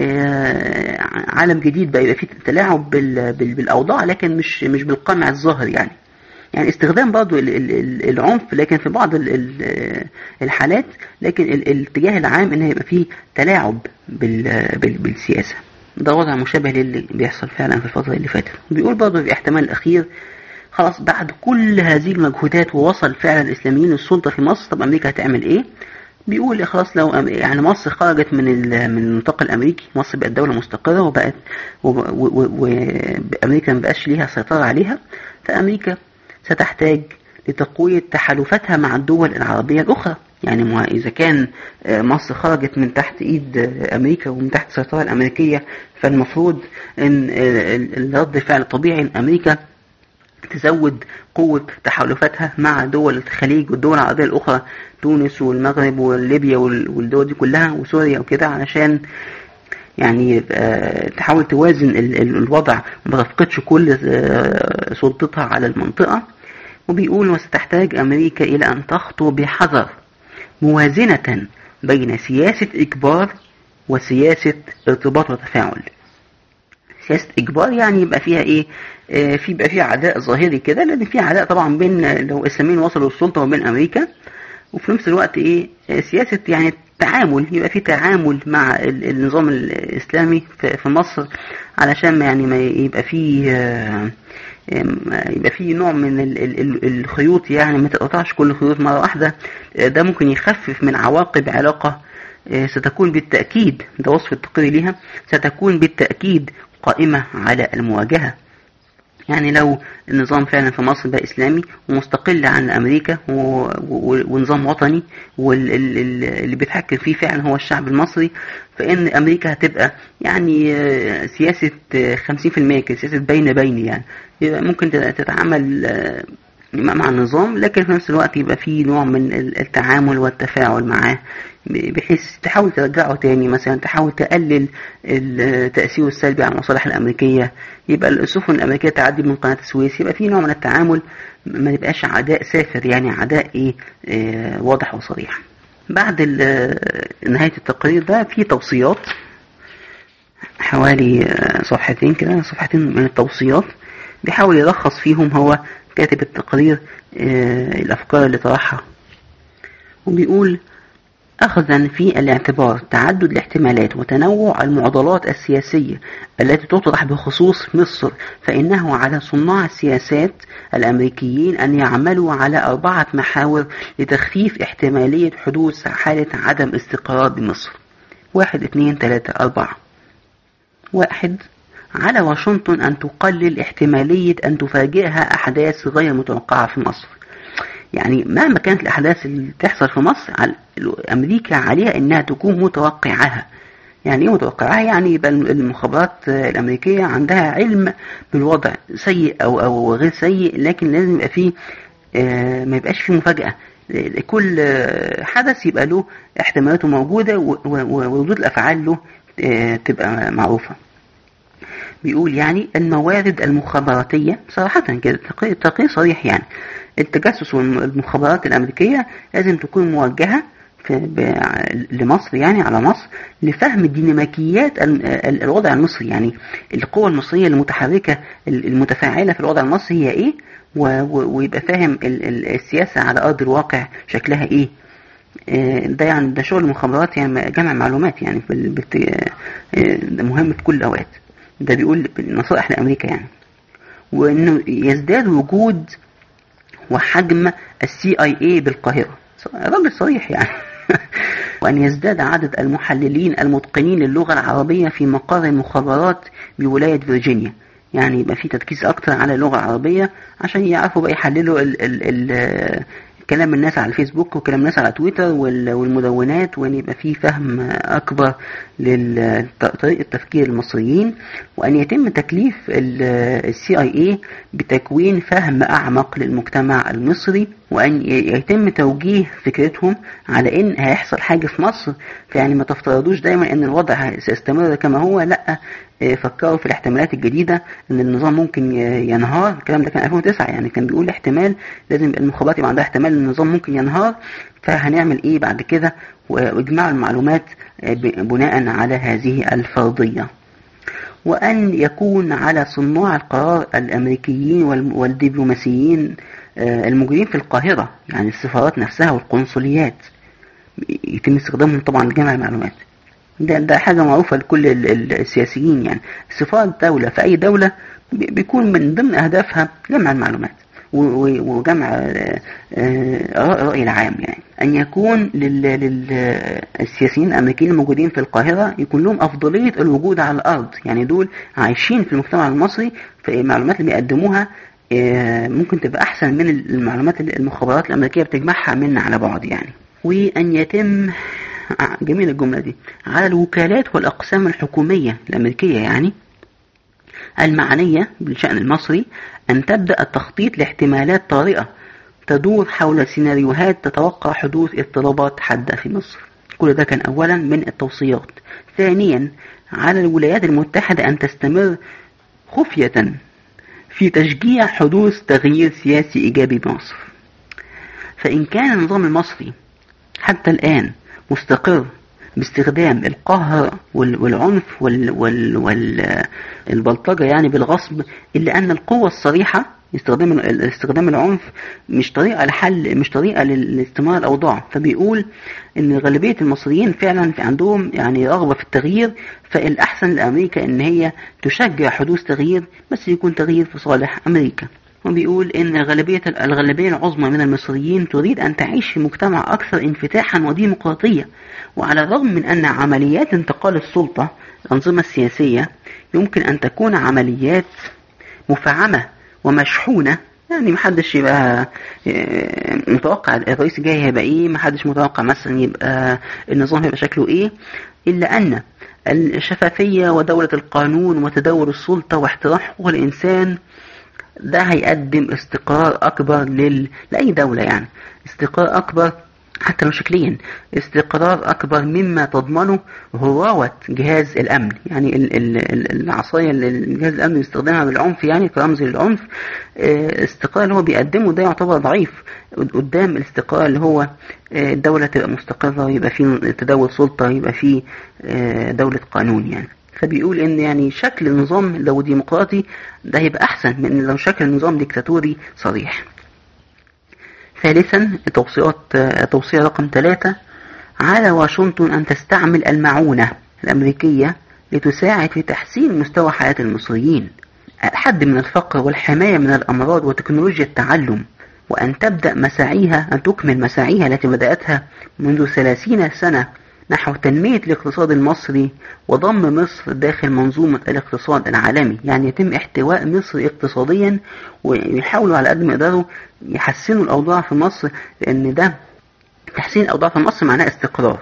آه، عالم جديد بقى. يبقى فيه تلاعب بالأوضاع لكن مش مش بالقمع الظاهر يعني. يعني استخدام برضه العنف لكن في بعض الحالات لكن الاتجاه العام إن يبقى فيه تلاعب بالسياسة ده وضع مشابه للي بيحصل فعلا في الفترة اللي فاتت بيقول برضه في احتمال الأخير خلاص بعد كل هذه المجهودات ووصل فعلا الإسلاميين للسلطة في مصر طب أمريكا هتعمل إيه؟ بيقول خلاص لو يعني مصر خرجت من من النطاق الأمريكي مصر بقت دولة مستقرة وبقت وامريكا ما بقاش ليها سيطرة عليها فأمريكا ستحتاج لتقوية تحالفاتها مع الدول العربية الأخرى. يعني ما إذا كان آه، مصر خرجت من تحت إيد آه، أمريكا ومن تحت السيطرة الأمريكية فالمفروض أن آه، الرد فعل طبيعي أن أمريكا تزود قوة تحالفاتها مع دول الخليج والدول العربية الأخرى تونس والمغرب وليبيا والدول دي كلها وسوريا وكده علشان يعني تحاول توازن الوضع. وما تفقدش كل سلطتها على المنطقة. وبيقول وستحتاج أمريكا إلى أن تخطو بحذر موازنة بين سياسة إجبار وسياسة ارتباط وتفاعل. سياسة إجبار يعني يبقى فيها إيه؟ آه في يبقى فيها عداء ظاهري كده لأن في عداء طبعا بين لو الإسلاميين وصلوا للسلطة وبين أمريكا. وفي نفس الوقت إيه؟ آه سياسة يعني تعامل يبقى في تعامل مع النظام الإسلامي في مصر علشان ما يعني ما يبقى فيه آه يبقى في نوع من الخيوط يعني ما تقطعش كل الخيوط مرة واحدة. آه، ده ممكن يخفف من عواقب علاقة آه، ستكون بالتأكيد ده وصف التقرير ليها ستكون بالتأكيد قائمة على المواجهة. يعني لو النظام فعلا في مصر بقى إسلامي ومستقل عن أمريكا ونظام وطني واللي بيتحكم فيه فعلا هو الشعب المصري فإن أمريكا هتبقى يعني آه، سياسة 50% كده سياسة بين بين يعني ممكن تتعامل آه، مع النظام لكن في نفس الوقت يبقى فيه نوع من التعامل والتفاعل معاه. بحيث تحاول ترجعه تاني مثلا تحاول تقلل التأثير السلبي على المصالح الأمريكية. يبقى السفن الأمريكية تعدي من قناة السويس. يبقى في نوع من التعامل ما يبقاش عداء سافر يعني عداء إيه؟ آه واضح وصريح. بعد نهاية التقرير ده في توصيات حوالي آه، صفحتين كده صفحتين من التوصيات بيحاول يلخص فيهم هو كاتب التقرير آه الأفكار اللي طرحها. وبيقول أخذا في الاعتبار تعدد الاحتمالات وتنوع المعضلات السياسية التي تطرح بخصوص مصر فإنه على صناع السياسات الأمريكيين أن يعملوا على أربعة محاور لتخفيف احتمالية حدوث حالة عدم استقرار بمصر. واحد اثنين ثلاثة أربعة. واحد على واشنطن أن تقلل احتمالية أن تفاجئها أحداث غير متوقعة في مصر. يعني مهما كانت الأحداث اللي تحصل في مصر أمريكا عليها أنها تكون متوقعها. يعني إيه متوقعها؟ يعني يبقى المخابرات الأمريكية عندها علم بالوضع سيء أو, أو غير سيء لكن لازم يبقى فيه آه، ما يبقاش فيه مفاجأة. كل حدث يبقى له احتمالاته موجودة وردود الأفعال له آه، تبقى معروفة. بيقول يعني الموارد المخابراتية صراحة كده تقرير صريح يعني. التجسس والمخابرات الأمريكية لازم تكون موجهة لمصر يعني على مصر لفهم ديناميكيات الوضع المصري يعني. القوة المصرية المتحركة المتفاعلة في الوضع المصري هي إيه؟ ويبقى فاهم السياسة على أرض الواقع شكلها إيه. آه، ده يعني ده شغل المخابرات يعني جمع معلومات يعني في آه، ده مهم في كل الأوقات. ده بيقول نصائح لأمريكا يعني. وإنه يزداد وجود وحجم ال CIA بالقاهرة. راجل صريح يعني. وأن يزداد عدد المحللين المتقنين للغة العربية في مقر المخابرات بولاية فيرجينيا. يعني يبقى في تركيز أكتر على اللغة العربية عشان يعرفوا بقى يحللوا كلام الناس على الفيسبوك وكلام الناس على تويتر والمدونات وأن يبقى فيه فهم أكبر لطريقة تفكير المصريين وأن يتم تكليف ال CIA بتكوين فهم أعمق للمجتمع المصري. وأن يتم توجيه فكرتهم على إن هيحصل حاجة في مصر فيعني ما تفترضوش دايما إن الوضع سيستمر كما هو لأ فكروا في الاحتمالات الجديدة إن النظام ممكن ينهار. الكلام ده كان 2009 يعني كان بيقول احتمال لازم المخابرات يبقى عندها احتمال إن النظام ممكن ينهار. فهنعمل إيه بعد كده؟ وإجماع المعلومات بناء على هذه الفرضية. وأن يكون على صناع القرار الأمريكيين والدبلوماسيين الموجودين في القاهرة يعني السفارات نفسها والقنصليات. يتم استخدامهم طبعا لجمع المعلومات. ده, ده حاجة معروفة لكل السياسيين يعني. سفارة دولة في أي دولة بيكون من ضمن أهدافها جمع المعلومات وجمع الرأي العام يعني. أن يكون للسياسيين الأمريكيين الموجودين في القاهرة يكون لهم أفضلية الوجود على الأرض. يعني دول عايشين في المجتمع المصري فالمعلومات اللي بيقدموها ممكن تبقى أحسن من المعلومات المخابرات الأمريكية بتجمعها منا على بعد يعني. وأن يتم جميل الجملة دي على الوكالات والأقسام الحكومية الأمريكية يعني المعنية بالشأن المصري أن تبدأ التخطيط لاحتمالات طارئة تدور حول سيناريوهات تتوقع حدوث اضطرابات حادة في مصر. كل ده كان أولا من التوصيات. ثانيا على الولايات المتحدة أن تستمر خفية في تشجيع حدوث تغيير سياسي إيجابي بمصر. فإن كان النظام المصري حتى الآن مستقر باستخدام القهر والعنف والبلطجة يعني بالغصب إلا أن القوة الصريحة استخدام استخدام العنف مش طريقة لحل مش طريقة لاستمرار الأوضاع. فبيقول إن غالبية المصريين فعلا في عندهم يعني رغبة في التغيير فالأحسن لأمريكا إن هي تشجع حدوث تغيير بس يكون تغيير في صالح أمريكا. وبيقول إن غالبية الغالبية العظمى من المصريين تريد أن تعيش في مجتمع أكثر انفتاحا وديمقراطية. وعلى الرغم من أن عمليات انتقال السلطة الأنظمة السياسية يمكن أن تكون عمليات مفعمة ومشحونة. يعني محدش يبقى متوقع الرئيس الجاي هيبقى إيه محدش متوقع مثلا يبقى النظام هيبقى شكله إيه. إلا أن الشفافية ودولة القانون وتداول السلطة واحترام حقوق الإنسان ده هيقدم استقرار أكبر لل... لأي دولة يعني استقرار أكبر حتى لو شكليا. استقرار أكبر مما تضمنه هراوة جهاز الأمن. يعني ال ال العصاية اللي جهاز الأمن بيستخدمها بالعنف يعني كرمز للعنف استقرار اللي هو بيقدمه ده يعتبر ضعيف. قدام الاستقرار اللي هو الدولة تبقى مستقرة يبقى فيه تداول سلطة يبقى فيه دولة قانون يعني. فبيقول إن يعني شكل النظام لو ديمقراطي ده هيبقى أحسن من لو شكل النظام ديكتاتوري صريح. ثالثا توصيات توصية رقم ثلاثة. على واشنطن أن تستعمل المعونة الأمريكية لتساعد في تحسين مستوى حياة المصريين. الحد من الفقر والحماية من الأمراض وتكنولوجيا التعلم وأن تبدأ مساعيها أن تكمل مساعيها التي بدأتها منذ ثلاثين سنة. نحو تنمية الاقتصاد المصري وضم مصر داخل منظومة الاقتصاد العالمي. يعني يتم احتواء مصر اقتصاديا ويحاولوا على قد ما يقدروا يحسنوا الأوضاع في مصر لأن ده تحسين الأوضاع في مصر معناه استقرار.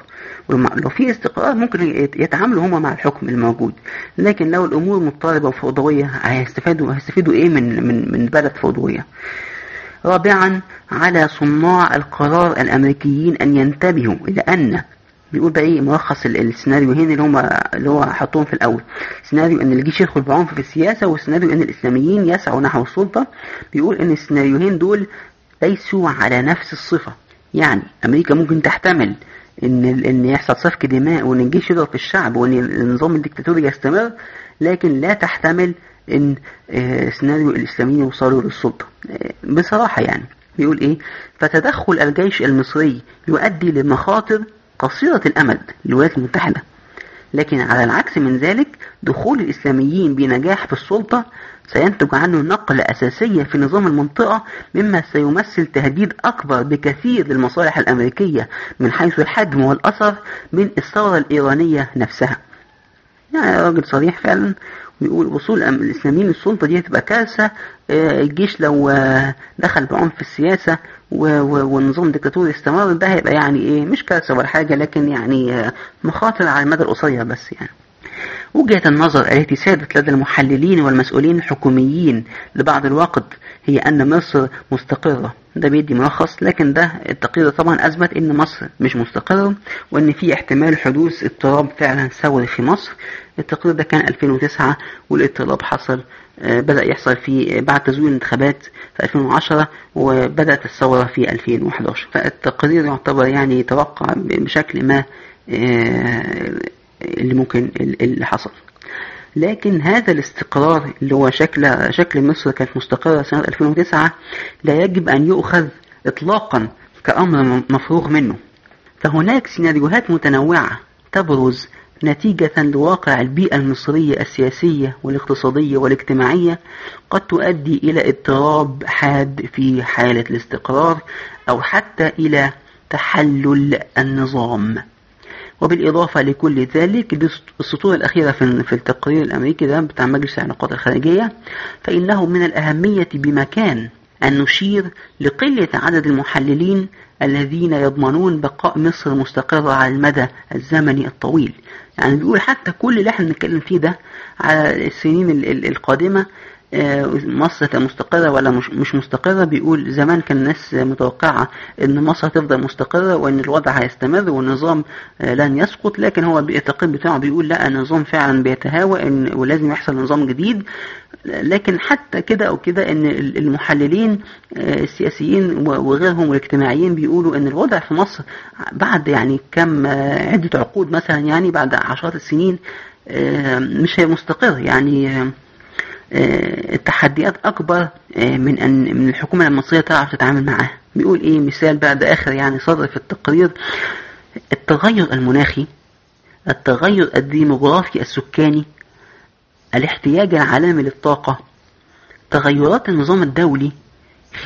ولو في استقرار ممكن يتعاملوا هما مع الحكم الموجود. لكن لو الأمور مضطربة وفوضوية هيستفادوا هيستفيدوا إيه من من من بلد فوضوية؟ رابعا على صناع القرار الأمريكيين أن ينتبهوا إلى أن بيقول بقى إيه؟ ملخص السيناريوهين اللي هم اللي هو حطهم في الأول. سيناريو إن الجيش يدخل بعنف في السياسة وسيناريو إن الإسلاميين يسعوا نحو السلطة. بيقول إن السيناريوهين دول ليسوا على نفس الصفة. يعني أمريكا ممكن تحتمل إن إن يحصل سفك دماء وإن الجيش يضرب في الشعب وإن النظام الدكتاتوري يستمر لكن لا تحتمل إن سيناريو الإسلاميين يوصلوا للسلطة. بصراحة يعني. بيقول إيه؟ فتدخل الجيش المصري يؤدي لمخاطر قصيرة الأمد للولايات المتحدة لكن على العكس من ذلك دخول الإسلاميين بنجاح في السلطة سينتج عنه نقلة أساسية في نظام المنطقة مما سيمثل تهديد أكبر بكثير للمصالح الأمريكية من حيث الحجم والأثر من الثورة الإيرانية نفسها. يعني راجل صريح فعلا بيقول وصول الإسلاميين للسلطة دي هتبقى كارثة الجيش لو دخل بعنف السياسة والنظام ديكتاتوري استمر ده هيبقى يعني إيه مش كارثة ولا حاجة لكن يعني مخاطر على المدى القصير بس يعني. وجهة النظر التي سادت لدى المحللين والمسؤولين الحكوميين لبعض الوقت هي أن مصر مستقرة. ده بيدي ملخص لكن ده التقرير طبعا أثبت أن مصر مش مستقرة وأن في احتمال حدوث اضطراب فعلا ثوري في مصر. التقرير ده كان 2009 والاضطراب حصل بدأ يحصل في بعد تزوير الانتخابات في 2010 وبدأت الثورة في 2011 فالتقرير يعتبر يعني توقع بشكل ما اللي ممكن اللي حصل. لكن هذا الاستقرار اللي هو شكل شكل مصر كانت مستقرة سنة 2009 لا يجب أن يؤخذ إطلاقا كأمر مفروغ منه. فهناك سيناريوهات متنوعة تبرز نتيجة لواقع البيئة المصرية السياسية والاقتصادية والاجتماعية قد تؤدي إلى اضطراب حاد في حالة الاستقرار أو حتى إلى تحلل النظام. وبالإضافة لكل ذلك السطور الأخيرة في التقرير الأمريكي ده بتاع مجلس العلاقات الخارجية فإنه من الأهمية بمكان أن نشير لقلة عدد المحللين الذين يضمنون بقاء مصر مستقرة على المدى الزمني الطويل. يعني بيقول حتى كل اللي إحنا بنتكلم فيه ده على السنين القادمة مصر مستقرة ولا مش مش مستقرة؟ بيقول زمان كان الناس متوقعة إن مصر هتفضل مستقرة وإن الوضع هيستمر والنظام لن يسقط لكن هو التقرير بتاعه بيقول لا النظام فعلا بيتهاوى إن ولازم يحصل نظام جديد. لكن حتى كده أو كده إن المحللين السياسيين وغيرهم والاجتماعيين بيقولوا إن الوضع في مصر بعد يعني كم عدة عقود مثلا يعني بعد عشرات السنين مش هي مستقر يعني التحديات أكبر من أن من الحكومة المصرية تعرف تتعامل معها بيقول إيه مثال بعد آخر يعني صدر في التقرير التغير المناخي التغير الديموغرافي السكاني الاحتياج العالمي للطاقة تغيرات النظام الدولي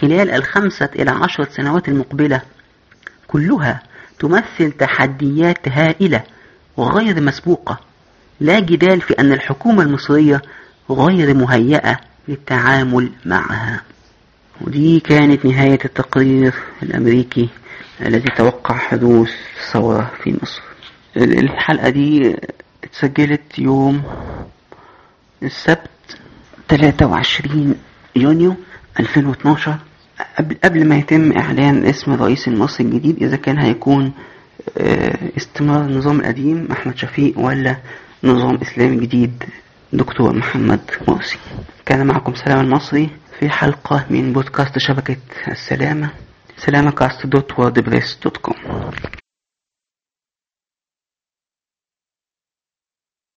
خلال الخمسة إلى عشرة سنوات المقبلة كلها تمثل تحديات هائلة وغير مسبوقة. لا جدال في أن الحكومة المصرية غير مهيئة للتعامل معها. ودي كانت نهاية التقرير الأمريكي الذي توقع حدوث ثورة في مصر. الحلقة دي اتسجلت يوم السبت 23 يونيو 2012 قبل, قبل ما يتم إعلان اسم الرئيس المصري الجديد إذا كان هيكون استمرار النظام القديم أحمد شفيق ولا نظام إسلامي جديد. دكتور محمد مرسي كان معكم سلام المصري في حلقة من بودكاست شبكة السلامة سلامة كاست دوت ووردبريس دوت كوم.